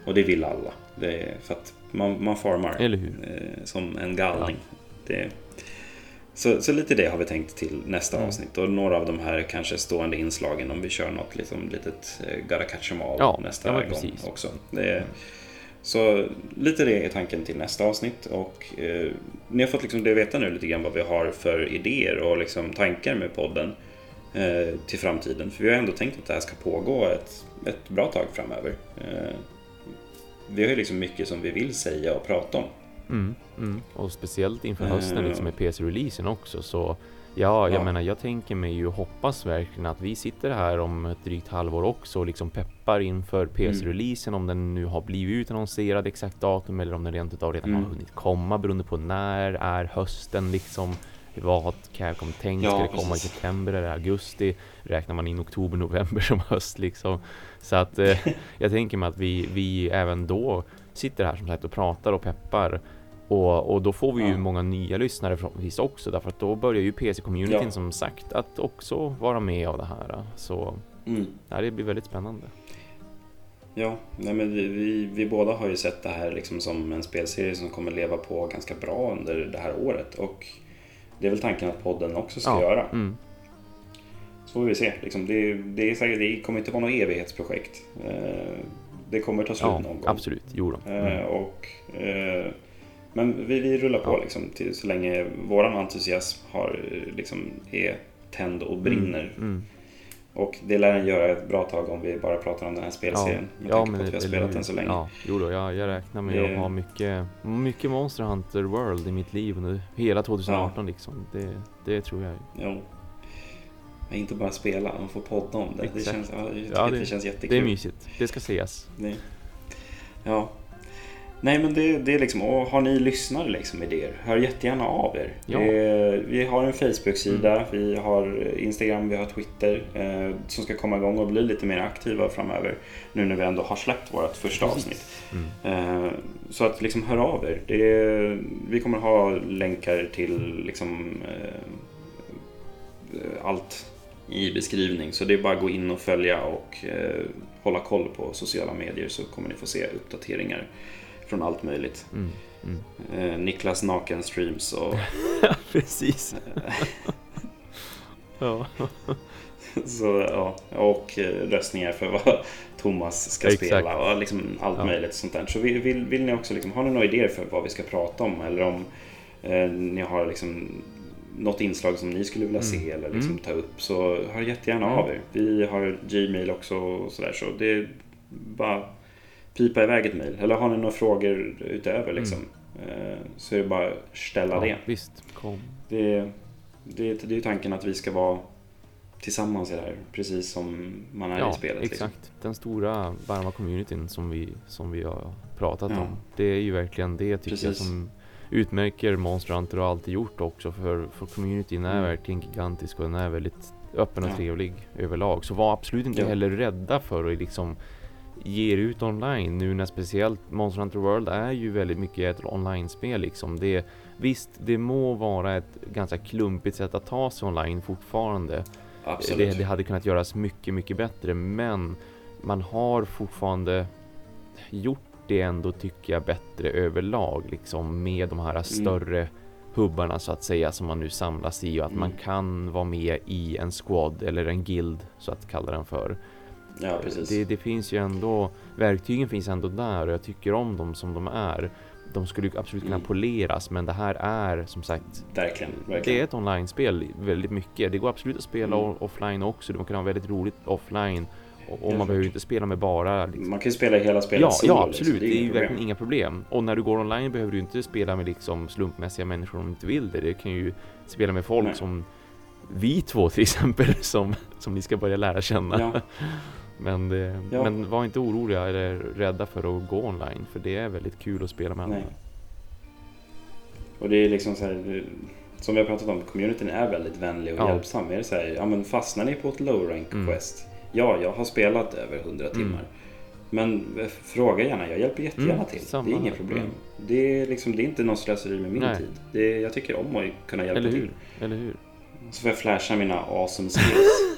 och det vill alla. Det för att man, man farmar Eller hur? eh, som en galning. Det, så, så lite det har vi tänkt till nästa Mm. avsnitt. Och några av de här kanske stående inslagen om vi kör något liksom, litet eh, Gotta catch 'em all Ja, nästa ja, gång precis. också. Är- så lite det är tanken till nästa avsnitt. Och eh, ni har fått liksom det veta nu lite grann vad vi har för idéer och liksom tankar med podden eh, till framtiden. För vi har ändå tänkt att det här ska pågå ett, ett bra tag framöver. Eh, vi har ju liksom mycket som vi vill säga och prata om. Mm, mm. Och speciellt inför hösten Eh. liksom med PC-releasen också så Ja, jag Ja. menar jag tänker mig ju hoppas verkligen att vi sitter här om ett drygt halvår också och liksom peppar inför Mm. PC-releasen om den nu har blivit utannonserad exakt datum eller om den rent utav redan Mm. har hunnit komma beroende på när är hösten liksom vad har Capcom tänkt? Ja, Ska det komma i september eller augusti? Räknar man in oktober, november som *laughs* höst liksom? Så att eh, *laughs* jag tänker mig att vi, vi även då sitter här som sagt och pratar och peppar och, och då får vi ju Ja. många nya lyssnare förhoppningsvis också därför att då börjar ju PC-communityn Ja. som sagt att också vara med av det här. Så Mm. ja, det blir väldigt spännande. Ja, nej men vi, vi, vi båda har ju sett det här liksom som en spelserie som kommer leva på ganska bra under det här året. Och det är väl tanken att podden också ska ja. göra. Mm. Så får vi se. Liksom det, det, är säkert, det kommer inte vara något evighetsprojekt. Det kommer ta slut Ja, någon gång. absolut. Jo. Eh, Mm. Och, eh, men vi, vi rullar på Ja. liksom, till, så länge våran entusiasm har, eh, liksom, är tänd och brinner. Mm. Mm. Och det lär den göra ett bra tag om vi bara pratar om den här spelserien. med tanke på att vi har spelat hur? den så länge. Ja, jo då, jag, jag räknar med Det- att ha mycket, mycket Monster Hunter World i mitt liv under hela 2018 liksom. Det, det tror jag. Jo. Men inte bara spela, man får podda om det. Det känns, ja, jag Ja, det- det känns jättekul. Det är mysigt. Det ska ses. Det- Ja. Nej men det, det är liksom, och har ni lyssnare liksom idéer, hör jättegärna av er. Ja. Vi har en Facebook-sida, Mm. vi har Instagram, vi har Twitter eh, som ska komma igång och bli lite mer aktiva framöver. Nu när vi ändå har släppt vårt första Precis. avsnitt. Mm. Eh, så att liksom hör av er. Det, vi kommer ha länkar till liksom eh, allt i beskrivning. Så det är bara att gå in och följa och eh, hålla koll på sociala medier så kommer ni få se uppdateringar från allt möjligt. Mm. Mm. Eh, Niklas naken streams och *laughs* Precis. *laughs* ja. Så, ja, och eh, röstningar för vad Thomas ska Exakt. spela och liksom allt Ja. möjligt sånt där. Så vill, vill, vill ni också, liksom, har ni några idéer för vad vi ska prata om eller om eh, ni har liksom något inslag som ni skulle vilja Mm. se eller liksom Mm. ta upp så hör jättegärna Mm. av er. Vi har Gmail också och sådär så det är bara pipa iväg ett mejl. Eller har ni några frågor utöver liksom eh, så är det bara att ställa Mm. ja, det. visst. Kom. Det, det, det är ju tanken att vi ska vara tillsammans i det här, precis som man är Ja, i spelet. liksom. exakt. Den stora varma communityn som vi, som vi har pratat Ja. om. Det är ju verkligen det tycker jag Precis. som utmärker Monster Hunter och alltid gjort också. För, för communityn är Mm. verkligen gigantisk och den är väldigt öppen och Ja. trevlig överlag. Så var absolut inte Ja. heller rädda för att liksom ger ut online nu när speciellt Monster Hunter World är ju väldigt mycket ett online-spel liksom. Det, visst, det må vara ett ganska klumpigt sätt att ta sig online fortfarande. Det, det hade kunnat göras mycket, mycket bättre, men man har fortfarande gjort det ändå tycker jag bättre överlag liksom med de här mm. större hubbarna så att säga som man nu samlas i och att mm. man kan vara med i en squad eller en guild så att kalla den för. Ja, precis. Det, det finns ju ändå, verktygen finns ändå där och jag tycker om dem som de är. De skulle absolut kunna mm. poleras men det här är som sagt verkligen, verkligen. Det är ett online-spel väldigt mycket. Det går absolut att spela mm. offline också. Man kan ha väldigt roligt offline och man behöver inte spela med bara... Liksom. Man kan ju spela hela spelet Ja, solo, ja absolut. Liksom. Det är, det är ju verkligen inga problem. Och när du går online behöver du inte spela med liksom slumpmässiga människor om du inte vill det. Du kan ju spela med folk Nej. som vi två till exempel *laughs* som, som ni ska börja lära känna. Ja. *laughs* Men, det, ja. men var inte oroliga eller rädda för att gå online för det är väldigt kul att spela med andra. Och det är liksom så här, som vi har pratat om, communityn är väldigt vänlig och ja. hjälpsam. Är det så här, ja men fastnar ni på ett low rank mm. Ja, jag har spelat över 100 mm. timmar. Men eh, fråga gärna, jag hjälper jättegärna mm, till. Det är inget problem. Mm. Det, är liksom, det är inte något slöseri med min Nej. tid. Det, jag tycker om att kunna hjälpa Eller hur? till. Eller hur? Så får jag flasha mina awesome skills.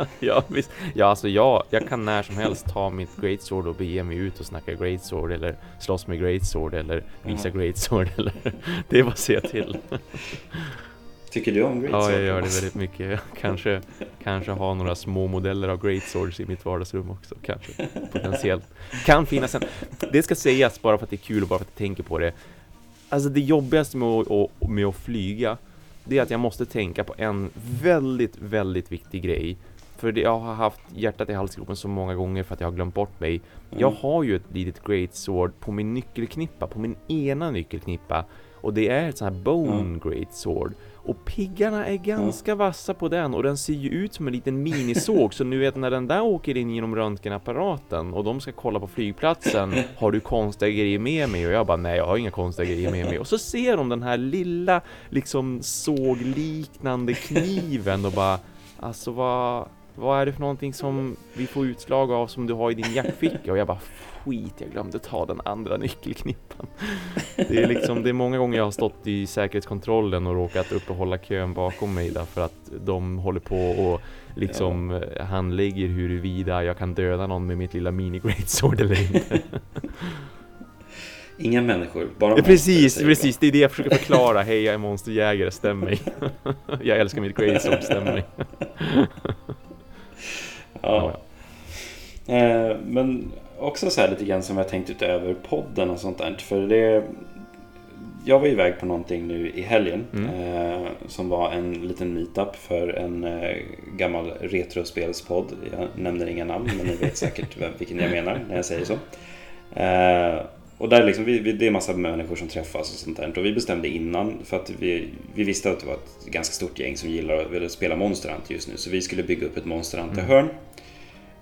*laughs* ja, visst. Ja, alltså jag, jag kan när som helst ta mitt great sword och bege mig ut och snacka great sword eller slåss med great sword eller visa mm. great sword eller *laughs* det är vad säga till. *laughs* Tycker du om Great Ja, jag gör det väldigt mycket. Kanske, kanske ha några små modeller av Great Swords i mitt vardagsrum också. Kanske, potentiellt. Kan finnas en... Det ska sägas bara för att det är kul och bara för att jag tänker på det. Alltså det jobbigaste med att, med att flyga, det är att jag måste tänka på en väldigt, väldigt viktig grej. För jag har haft hjärtat i halsgropen så många gånger för att jag har glömt bort mig. Mm. Jag har ju ett litet Great Sword på min nyckelknippa, på min ena nyckelknippa. Och det är ett sånt här Bone mm. Och piggarna är ganska vassa på den och den ser ju ut som en liten minisåg så nu vet när den där åker in genom röntgenapparaten och de ska kolla på flygplatsen *laughs* Har du konstiga grejer med mig? Och jag bara nej jag har inga konstiga grejer med mig och så ser de den här lilla liksom sågliknande kniven och bara Alltså vad vad är det för någonting som vi får utslag av som du har i din jackficka? Och jag bara skit, jag glömde ta den andra *laughs* nyckelknippan. Det är liksom, det är många gånger jag har stått i säkerhetskontrollen och råkat uppehålla kön bakom mig därför att de håller på och liksom ja. Eh, handlägger huruvida jag kan döda någon med mitt lilla mini greatsword eller inte. *laughs* Inga människor, bara monster, Precis, precis. Det är det jag försöker förklara. Hej, jag är monsterjägare, stäm mig. *laughs* jag älskar mitt greatsword, stäm mig. ja. ja. Eh, men också så här lite grann som jag tänkt utöver podden och sånt där. För det, jag var iväg på någonting nu i helgen mm. eh, som var en liten meetup för en eh, gammal retrospelspodd. Jag nämner inga namn men ni vet säkert vilken jag menar när jag säger så. Eh, och där liksom, vi, vi, det är massa människor som träffas och sånt där. Och vi bestämde innan för att vi, vi visste att det var ett ganska stort gäng som gillar att spela Monster Hunter just nu. Så vi skulle bygga upp ett Monster Hunter-hörn. Mm.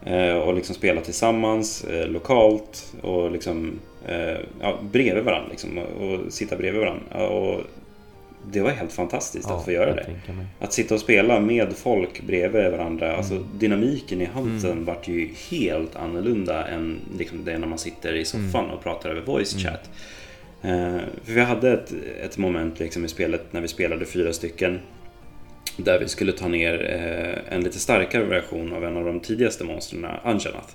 Eh, och liksom spela tillsammans eh, lokalt och liksom eh, ja, bredvid varandra liksom, och sitta bredvid varandra. Och det var helt fantastiskt ja, att få göra det. Att sitta och spela med folk bredvid varandra. Mm. Alltså dynamiken i halsen mm. vart ju helt annorlunda än liksom det när man sitter i soffan mm. och pratar över voice mm. chat. Mm. Uh, för vi hade ett, ett moment liksom i spelet när vi spelade fyra stycken där vi skulle ta ner eh, en lite starkare version av en av de tidigaste monstren, Anjanath.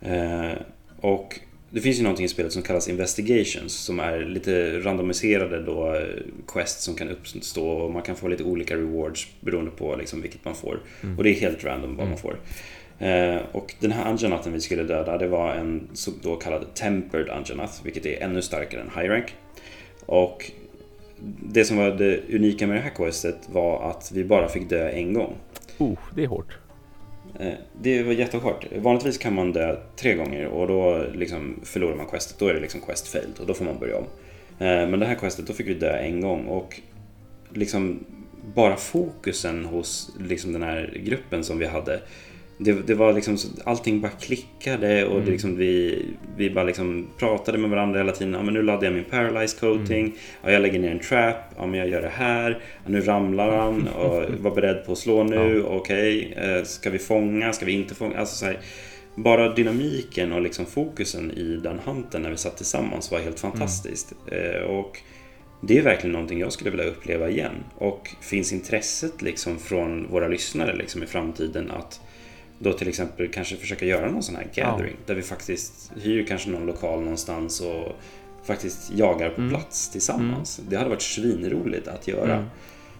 Eh, och det finns ju någonting i spelet som kallas Investigations som är lite randomiserade då eh, quests som kan uppstå och man kan få lite olika rewards beroende på liksom vilket man får. Mm. Och det är helt random vad mm. man får. Eh, och den här Anjanathen vi skulle döda det var en så då kallad Tempered Anjanath vilket är ännu starkare än High Rank. Och det som var det unika med det här questet var att vi bara fick dö en gång. Oh, det är hårt. Eh, det var jättehårt. Vanligtvis kan man dö tre gånger och då liksom förlorar man questet. Då är det liksom quest failed och då får man börja om. Eh, men det här questet, då fick vi dö en gång och liksom bara fokusen hos liksom den här gruppen som vi hade det, det, var liksom, allting bara klickade och mm. liksom vi, vi bara liksom pratade med varandra hela tiden. Ja, men nu laddar jag min paralyze coating. Mm. Ja, jag lägger ner en trap. Ja, men jag gör det här. Ja, nu ramlar han och *laughs* var beredd på att slå nu. Ja. Okej, okay. Eh, ska vi fånga? Ska vi inte fånga? Alltså, så här, bara dynamiken och liksom fokusen i den hunten när vi satt tillsammans var helt fantastiskt. Eh, och det är verkligen någonting jag skulle vilja uppleva igen. Och finns intresset liksom från våra lyssnare liksom i framtiden att då till exempel kanske försöka göra någon sån här gathering. Där vi faktiskt hyr kanske någon lokal någonstans och faktiskt jagar på Mm. plats tillsammans. Det hade varit svinroligt att göra. Mm.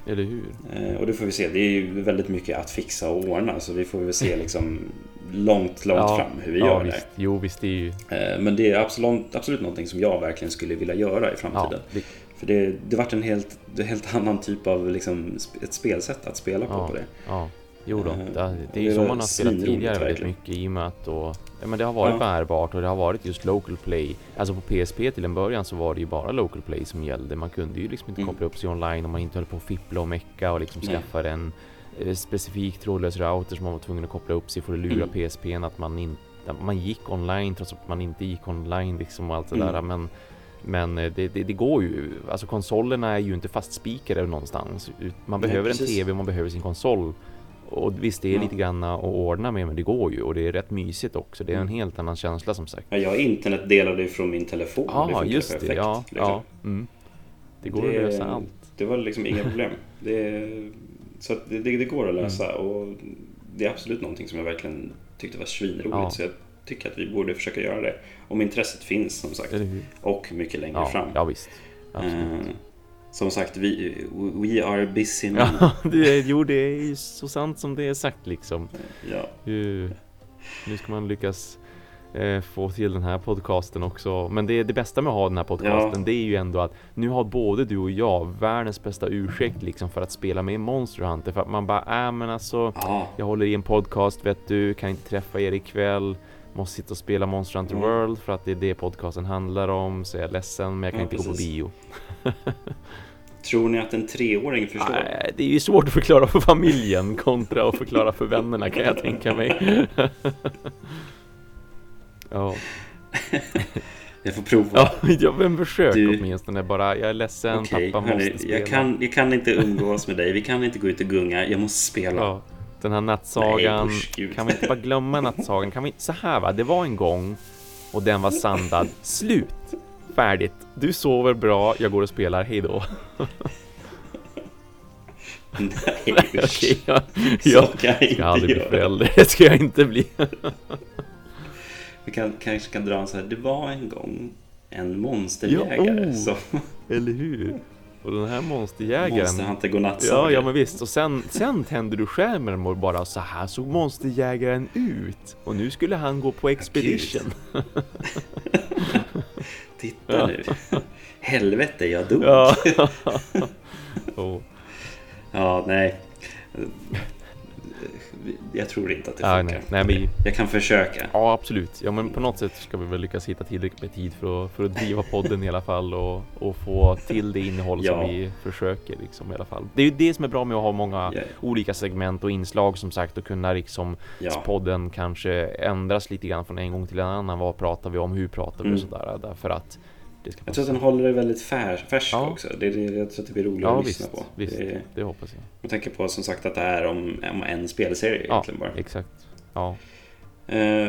Eller hur? Eh, Och det får vi se. Det är ju väldigt mycket att fixa och ordna. Så vi får väl se liksom långt, långt fram hur vi ja, gör visst. Jo, visst det är ju... det. Eh, Men det är absolut, absolut någonting som jag verkligen skulle vilja göra i Ja, framtiden. det, För det, det vart en helt, helt annan typ av liksom, ett spelsätt att spela på. Ja. på det. Jo då, Eh, det, det är ju så man har spelat tidigare väldigt mycket i och med att då, ja, men det har varit Ja. bärbart och det har varit just local play. Alltså på PSP till en början så var det ju bara local play som gällde. Man kunde ju liksom inte Mm. koppla upp sig online om man inte höll på att fippla och mecka och liksom Nej. skaffa en eh, specifik trådlös router som man var tvungen att koppla upp sig för att lura Mm. PSPn att man inte man gick online trots att man inte gick online liksom och allt det Mm. där men men eh, det, det, det går ju, alltså konsolerna är ju inte fastspikade någonstans. Man Nej, behöver en. TV, man behöver sin konsol. Och visst, det är Ja. lite grann att ordna med, men det går ju. Och det är rätt mysigt också. Det är en Mm. helt annan känsla som sagt. Ja, jag har internet delade ju från min telefon. Ja, funkar just det. perfekt, Ja, liksom. ja. Mm. Det går Det- att lösa allt. Det var liksom inga problem. Det, så det, det, det går att lösa Mm. och det är absolut någonting som jag verkligen tyckte var svinroligt. Ja. Så jag tycker att vi borde försöka göra det. Om intresset finns som sagt. Och mycket längre Ja, fram. ja visst. Absolut. Som sagt, vi, we are busy now. Ja, *laughs* det, jo, det är ju så sant som det är sagt liksom. Ja. Nu ska man lyckas eh, få till den här podcasten också. Men det, det bästa med att ha den här podcasten, det är ju ändå att nu har både du och jag världens bästa ursäkt liksom för att spela med Monster Hunter. För att man bara, äh men alltså, Ja, jag håller i en podcast vet du, kan inte träffa er ikväll. Måste sitta och spela Monster Hunter Mm. World för att det är det podcasten handlar om. Så jag är ledsen men jag kan Ja, inte gå på precis. bio. *laughs* tror ni att en treåring förstår? Nej, det är ju svårt att förklara för familjen kontra att förklara för vännerna kan jag tänka mig. *laughs* ja. *laughs* Jag får prova. Ja, ja men försök Du- åtminstone bara. Jag är ledsen, Okej, pappa hörni, måste spela. jag, kan, jag kan inte umgås med dig. Vi kan inte gå ut och gunga. Jag måste spela. Ja, den här nattsagan. Nej, kan vi inte bara glömma nattsagan? Kan vi. Så här va, det var en gång och den var sandad. Slut! Färdigt. Du sover bra, jag går och spelar, hej då. Nej, *laughs* usch. Okej, jag, Så jag kan jag inte ska aldrig bli göra. förälder. Det ska jag inte bli. Vi kan, kanske kan dra en så här. Det var en gång en monsterjägare Ja, oh. som Eller hur? Och den här monsterjägaren. Monsterhunter godnattsaga. Ja, ja men visst. Och sen, sen tände du skärmen och bara så här såg monsterjägaren ut. Och nu skulle han gå på expedition. *laughs* Titta Ja. nu. *laughs* Helvete, jag dog. Ja. *laughs* *laughs* oh. Ja, nej. Jag tror inte att det Ja, funkar. nej, nej, men- Jag kan försöka. Ja, absolut. Ja, men på något sätt ska vi väl lyckas hitta tillräckligt med tid för att, för att driva podden i alla fall och, och få till det innehåll Ja. som vi försöker liksom i alla fall. Det är ju det som är bra med att ha många Ja. olika segment och inslag som sagt och kunna liksom Ja. podden kanske ändras lite grann från en gång till en annan. Vad pratar vi om? Hur pratar vi? Mm. Och sådär. Därför att Jag tror att den håller det väldigt fär, färsk Ja. också. Det, det, jag tror att det blir roligare Ja, att lyssna visst. på. visst. Det, Det hoppas jag. jag tänker på som sagt att det är om, om en spelserie Ja, egentligen bara. exakt. Ja. Eh,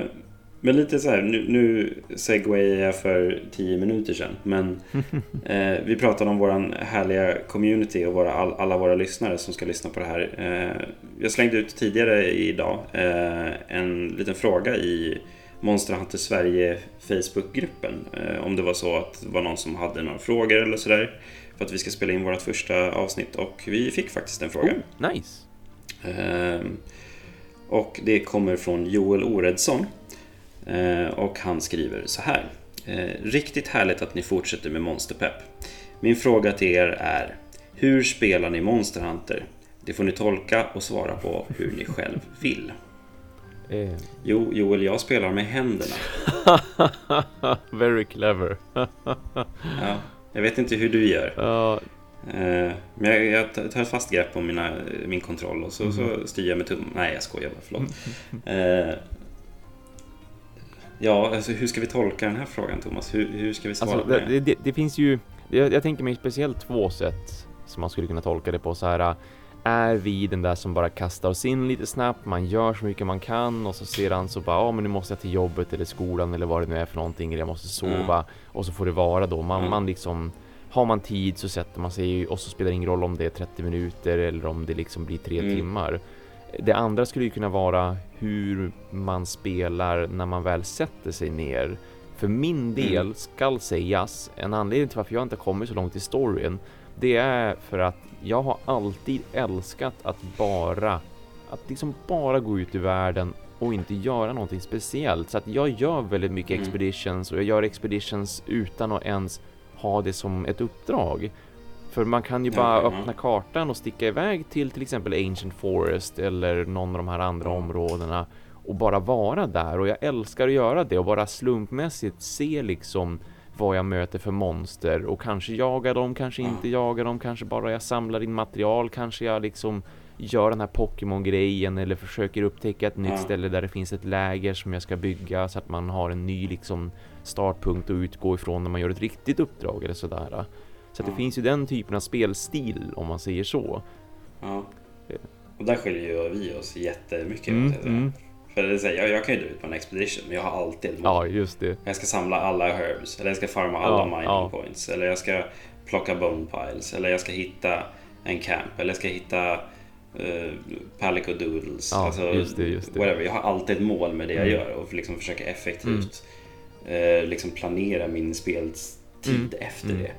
men lite så här, nu, nu segwayar jag för tio minuter sedan. Men *laughs* eh, vi pratade om våran härliga community och våra, all, alla våra lyssnare som ska lyssna på det här. Eh, jag slängde ut tidigare idag eh, en liten fråga i Monster Hunter Sverige Facebookgruppen. Eh, om det var så att det var någon som hade några frågor eller sådär. För att vi ska spela in vårt första avsnitt och vi fick faktiskt en fråga. Oh, nice. Ehm, Och det kommer från Joel Oredsson. Ehm, Och han skriver så här. Ehm, Riktigt härligt att ni fortsätter med Monsterpepp. Min fråga till er är Hur spelar ni Monster Hunter? Det får ni tolka och svara på hur ni själv vill. Eh, Jo, Joel, jag spelar med händerna. *laughs* very clever. *laughs* Ja, jag vet inte hur du gör. Ehm, Men jag, jag tar fast grepp om mina, min kontroll och så, Mm. så styr jag med tummen. Nej, jag skojar bara. Förlåt. *laughs* Ehm, Ja, alltså hur ska vi tolka den här frågan Thomas? Hur, hur ska vi svara Alltså, på det? det, det, det finns ju, jag, jag tänker mig speciellt två sätt som man skulle kunna tolka det på så här. Är vi den där som bara kastar oss in lite snabbt, man gör så mycket man kan och så sedan så bara, ja men nu måste jag till jobbet eller skolan eller vad det nu är för någonting, eller jag måste sova Mm. och så får det vara då. Man, Mm. man liksom, har man tid så sätter man sig och så spelar det ingen roll om det är 30 minuter eller om det liksom blir tre Mm. timmar. Det andra skulle ju kunna vara hur man spelar när man väl sätter sig ner. För min del Mm. skall sägas, en anledning till varför jag inte kommit så långt i storyn, det är för att jag har alltid älskat att bara, att liksom bara gå ut i världen och inte göra någonting speciellt. Så att jag gör väldigt mycket Mm. expeditions och jag gör expeditions utan att ens ha det som ett uppdrag. För man kan ju bara ja. öppna kartan och sticka iväg till till exempel Ancient Forest eller någon av de här andra Ja. områdena och bara vara där och jag älskar att göra det och bara slumpmässigt se liksom vad jag möter för monster och kanske jaga dem, kanske inte jaga dem, kanske bara jag samlar in material, kanske jag liksom gör den här Pokémon-grejen eller försöker upptäcka ett nytt Ja. ställe där det finns ett läger som jag ska bygga så att man har en ny liksom startpunkt att utgå ifrån när man gör ett riktigt uppdrag eller sådär. Så det finns ju den typen av spelstil om man säger så. Ja. Och där skiljer ju vi oss jättemycket. Mm, mm. För det är så här, jag, jag kan ju dra ut på en expedition, men jag har alltid ett mål. Ja, just det. Jag ska samla alla herbs, eller jag ska farma alla Ja, mining ja. points, eller jag ska plocka bone piles, eller jag ska hitta en camp, eller jag ska hitta uh, palico doodles. Ja, alltså, just det, just det. Whatever. Jag har alltid ett mål med det jag Mm. gör och liksom försöker effektivt eh, liksom planera min speltid Mm. efter Mm. det.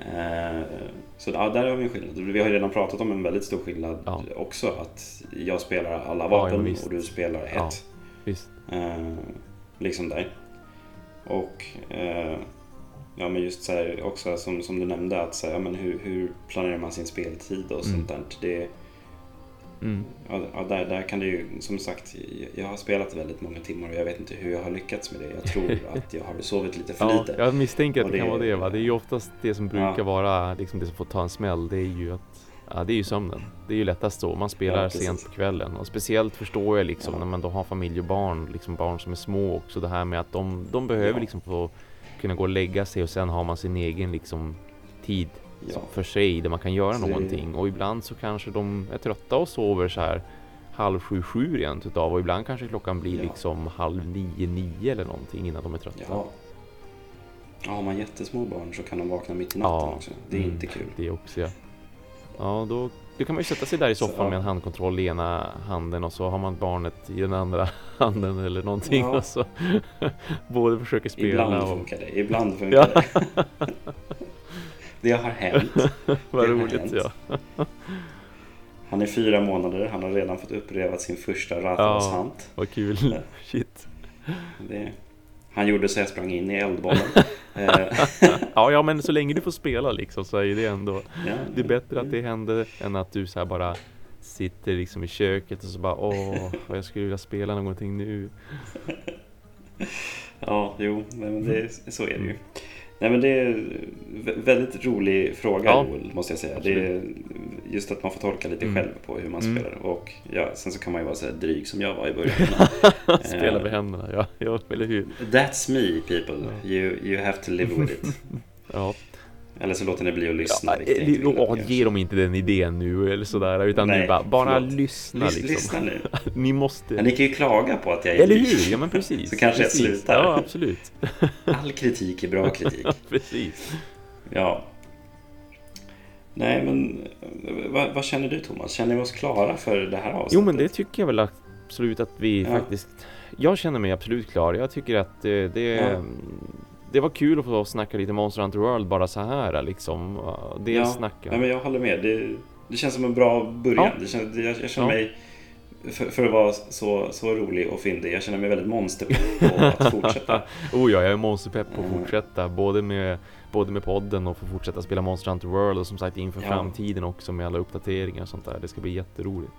Eh, så ja, där har vi en skillnad. Vi har ju redan pratat om en väldigt stor skillnad Ja. också. Att jag spelar alla vapen ja, och du spelar ett. Eh, liksom där. Och eh, ja, men just så här också som, som du nämnde att så här, ja, men hur, hur planerar man sin speltid och Mm. sånt där. Det, Mm. ja, där, där kan det ju som sagt, jag, har spelat väldigt många timmar och jag vet inte hur jag har lyckats med det. Jag tror *laughs* att jag har sovit lite för Ja, lite. jag misstänker att Och det kan det- vara det va. Det är ju oftast det som brukar Ja. vara liksom det som får ta en smäll. Det är ju att Ja, det är ju sömnen. Det är ju lättast så. Man spelar Ja, sent på kvällen och speciellt förstår jag liksom när man då har familj och barn, liksom barn som är små också det här med att de, de behöver liksom få kunna gå och lägga sig och sen har man sin egen liksom tid Ja. för sig där man kan göra Så någonting och ibland så kanske de är trötta och sover så här halv sju, sju rent utav och ibland kanske klockan blir Ja. liksom halv nio, nio eller någonting innan de är trötta. Ja. ja, har man jättesmå barn så kan de vakna mitt i natten Ja. också. Det är Mm, inte kul. Det också ja. Ja, då, då kan man ju sätta sig där i Så, soffan ja. med en handkontroll i ena handen och så har man barnet i den andra *laughs* handen eller någonting och så *laughs* både försöker spela Ibland och... funkar det, ibland funkar det. *laughs* Det har hänt. *laughs* Vad roligt hänt. ja. *laughs* Han är fyra månader, han har redan fått uppleva sin första Rathaus-hant. Vad kul. Ja. *laughs* Shit. Det, han gjorde så jag sprang in i eldbollen. Eh, Ja, ja, men så länge du får spela liksom så är det ändå... ja, Det är bättre att det händer än att du så bara sitter liksom i köket och så bara åh, vad jag skulle vilja spela någonting nu. Ja, jo, men det, så är det ju. Nej, men det är en vä- väldigt rolig fråga, Ja, Joel, måste jag säga. Det är just att man får tolka lite Mm. själv på hur man Mm. spelar. Och ja, sen så kan man ju vara så här dryg som jag var i början. Spela *laughs* Eh. med händerna, ja, ja, eller hur? That's me people, you, you have to live with it. *laughs* Ja, Eller så låter ni bli att lyssna. ja, jag eh, ni gör. ge dem inte den idén nu eller sådär, utan Nej, bara, bara lyssna Lys- liksom. Lyssna nu. *laughs* Ni måste... Ja, ni kan ju klaga på att jag är Eller hur? Ja men precis. Så kanske jag precis. slutar. Ja, absolut. *laughs* All kritik är bra kritik. *laughs* precis. Ja. Nej, men eh, vad, vad känner du Thomas? Känner vi oss klara för det här avsnittet? Jo men det tycker jag väl absolut att vi Ja. faktiskt... Jag känner mig absolut klar. Jag tycker att eh, det... Ja. Det var kul att få snacka lite Monster Hunter World bara så här liksom. Det Ja, snacka. Ja, men jag håller med. Det, det känns som en bra början. Ja. Det känns, jag, jag känner Ja. mig, för, för att vara så, så rolig och fyndig, jag känner mig väldigt monsterpepp på *laughs* att fortsätta. *laughs* oh ja, jag är monsterpepp på att Mm. fortsätta. Både med, både med podden och få fortsätta spela Monster Hunter World och som sagt inför Ja. framtiden också med alla uppdateringar och sånt där. Det ska bli jätteroligt.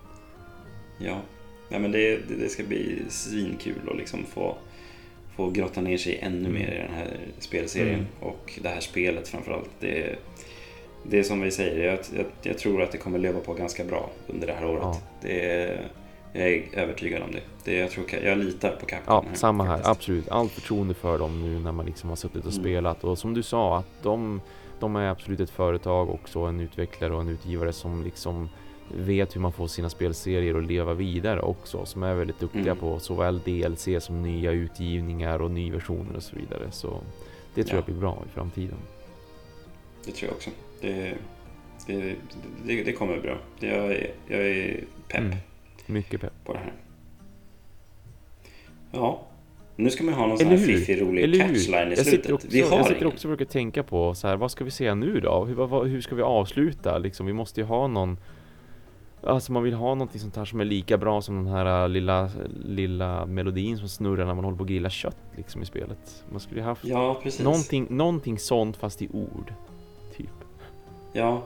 Ja, Nej, men det, det, det ska bli svinkul att liksom få, få grotta ner sig ännu Mm. mer i den här spelserien. Mm. Och det här spelet framförallt. Det, det är som vi säger, jag, jag, jag tror att det kommer leva på ganska bra under det här året. Ja. Det jag är övertygad om det. det jag, tror, jag litar på Capcom. Ja, samma här. faktiskt. Absolut. Allt förtroende för dem nu när man liksom har suttit och Mm. spelat. Och som du sa, att de, de är absolut ett företag också, en utvecklare och en utgivare som liksom vet hur man får sina spelserier att leva vidare också. Som är väldigt duktiga Mm. på såväl DLC som nya utgivningar och nyversioner och så vidare. Så det tror Ja. jag blir bra i framtiden. Det tror jag också. Det, det, det, det kommer bra. Jag är, jag är pepp Mm. Mycket pepp. på det här. Ja, nu ska man ha någon sån här fiffig rolig catchline i slutet. också, Vi har jag sitter ingen. också och försöker tänka på så här, vad ska vi säga nu då? Hur, vad, hur ska vi avsluta? Liksom, vi måste ju ha någon Alltså man vill ha någonting sånt här som är lika bra som den här äh, lilla, lilla melodin som snurrar när man håller på att grilla kött liksom i spelet. Man skulle ju haft Ja, precis. någonting, någonting sånt fast i ord. Typ. Ja.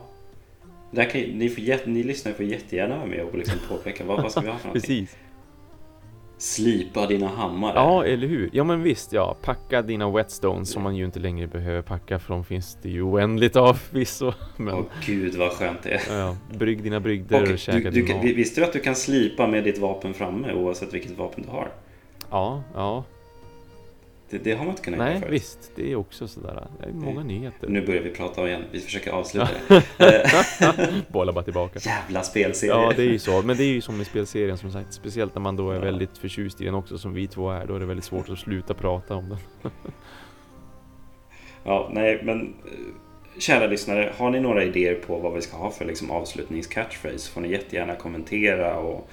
Där kan, ni, får jätte, ni lyssnare får jättegärna vara med och liksom påpeka vad, vad ska vi ha för *laughs* någonting. Precis. Slipa dina hammare. Ja, eller hur? Ja men visst, ja. Packa dina whetstones som man ju inte längre behöver packa för de finns det ju oändligt av *laughs* förvisso. Men Åh gud vad skönt det är. ja, brygg dina brygder och, Och käka du, din du, kan- mat. visste du att du kan slipa med ditt vapen framme oavsett vilket vapen du har? Ja, ja. Det, det har man inte kunnat göra Nej, förut. visst. Det är också sådär. Det är många nyheter. Nu börjar vi prata igen. Vi försöker avsluta det. *laughs* Bollar bara tillbaka. Jävla spelserie. Ja, det är ju så. Men det är ju som med spelserien som sagt. Speciellt när man då är Ja. väldigt förtjust i den också som vi två är. Då är det väldigt svårt att sluta prata om den. *laughs* Ja, nej, men eh, kära lyssnare, har ni några idéer på vad vi ska ha för liksom, avslutnings-catchphrase får ni jättegärna kommentera och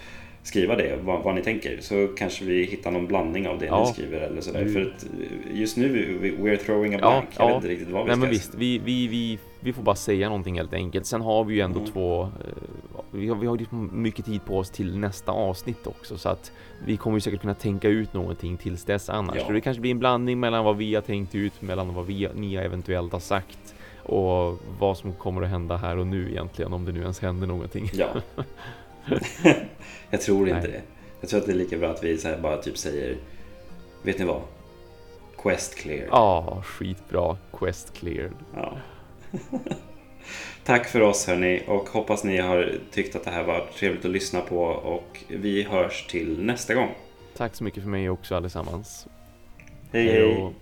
skriva det, vad, vad ni tänker. Så kanske vi hittar någon blandning av det Ja. ni skriver eller sådär. Mm. För att eh, just nu, we- we're throwing a Ja, blank. Jag ja. vet inte riktigt vad vi Nej ska men visst, vi, vi, vi, vi får bara säga någonting helt enkelt. Sen har vi ju ändå Mm. två... eh, Vi har, vi har liksom mycket tid på oss till nästa avsnitt också. Så att vi kommer ju säkert kunna tänka ut någonting tills dess annars. Ja. Så det kanske blir en blandning mellan vad vi har tänkt ut, mellan vad vi, ni eventuellt har sagt. Och vad som kommer att hända här och nu egentligen, om det nu ens händer någonting. Ja. *laughs* *laughs* jag tror inte Nej. det. Jag tror att det är lika bra att vi så bara typ säger Vet ni vad? Quest clear. Ja, skitbra. Quest cleared. Ja. *laughs* Tack för oss hörni och hoppas ni har tyckt att det här var trevligt att lyssna på och vi hörs till nästa gång. Tack så mycket för mig också allesammans. hej. Hej hej.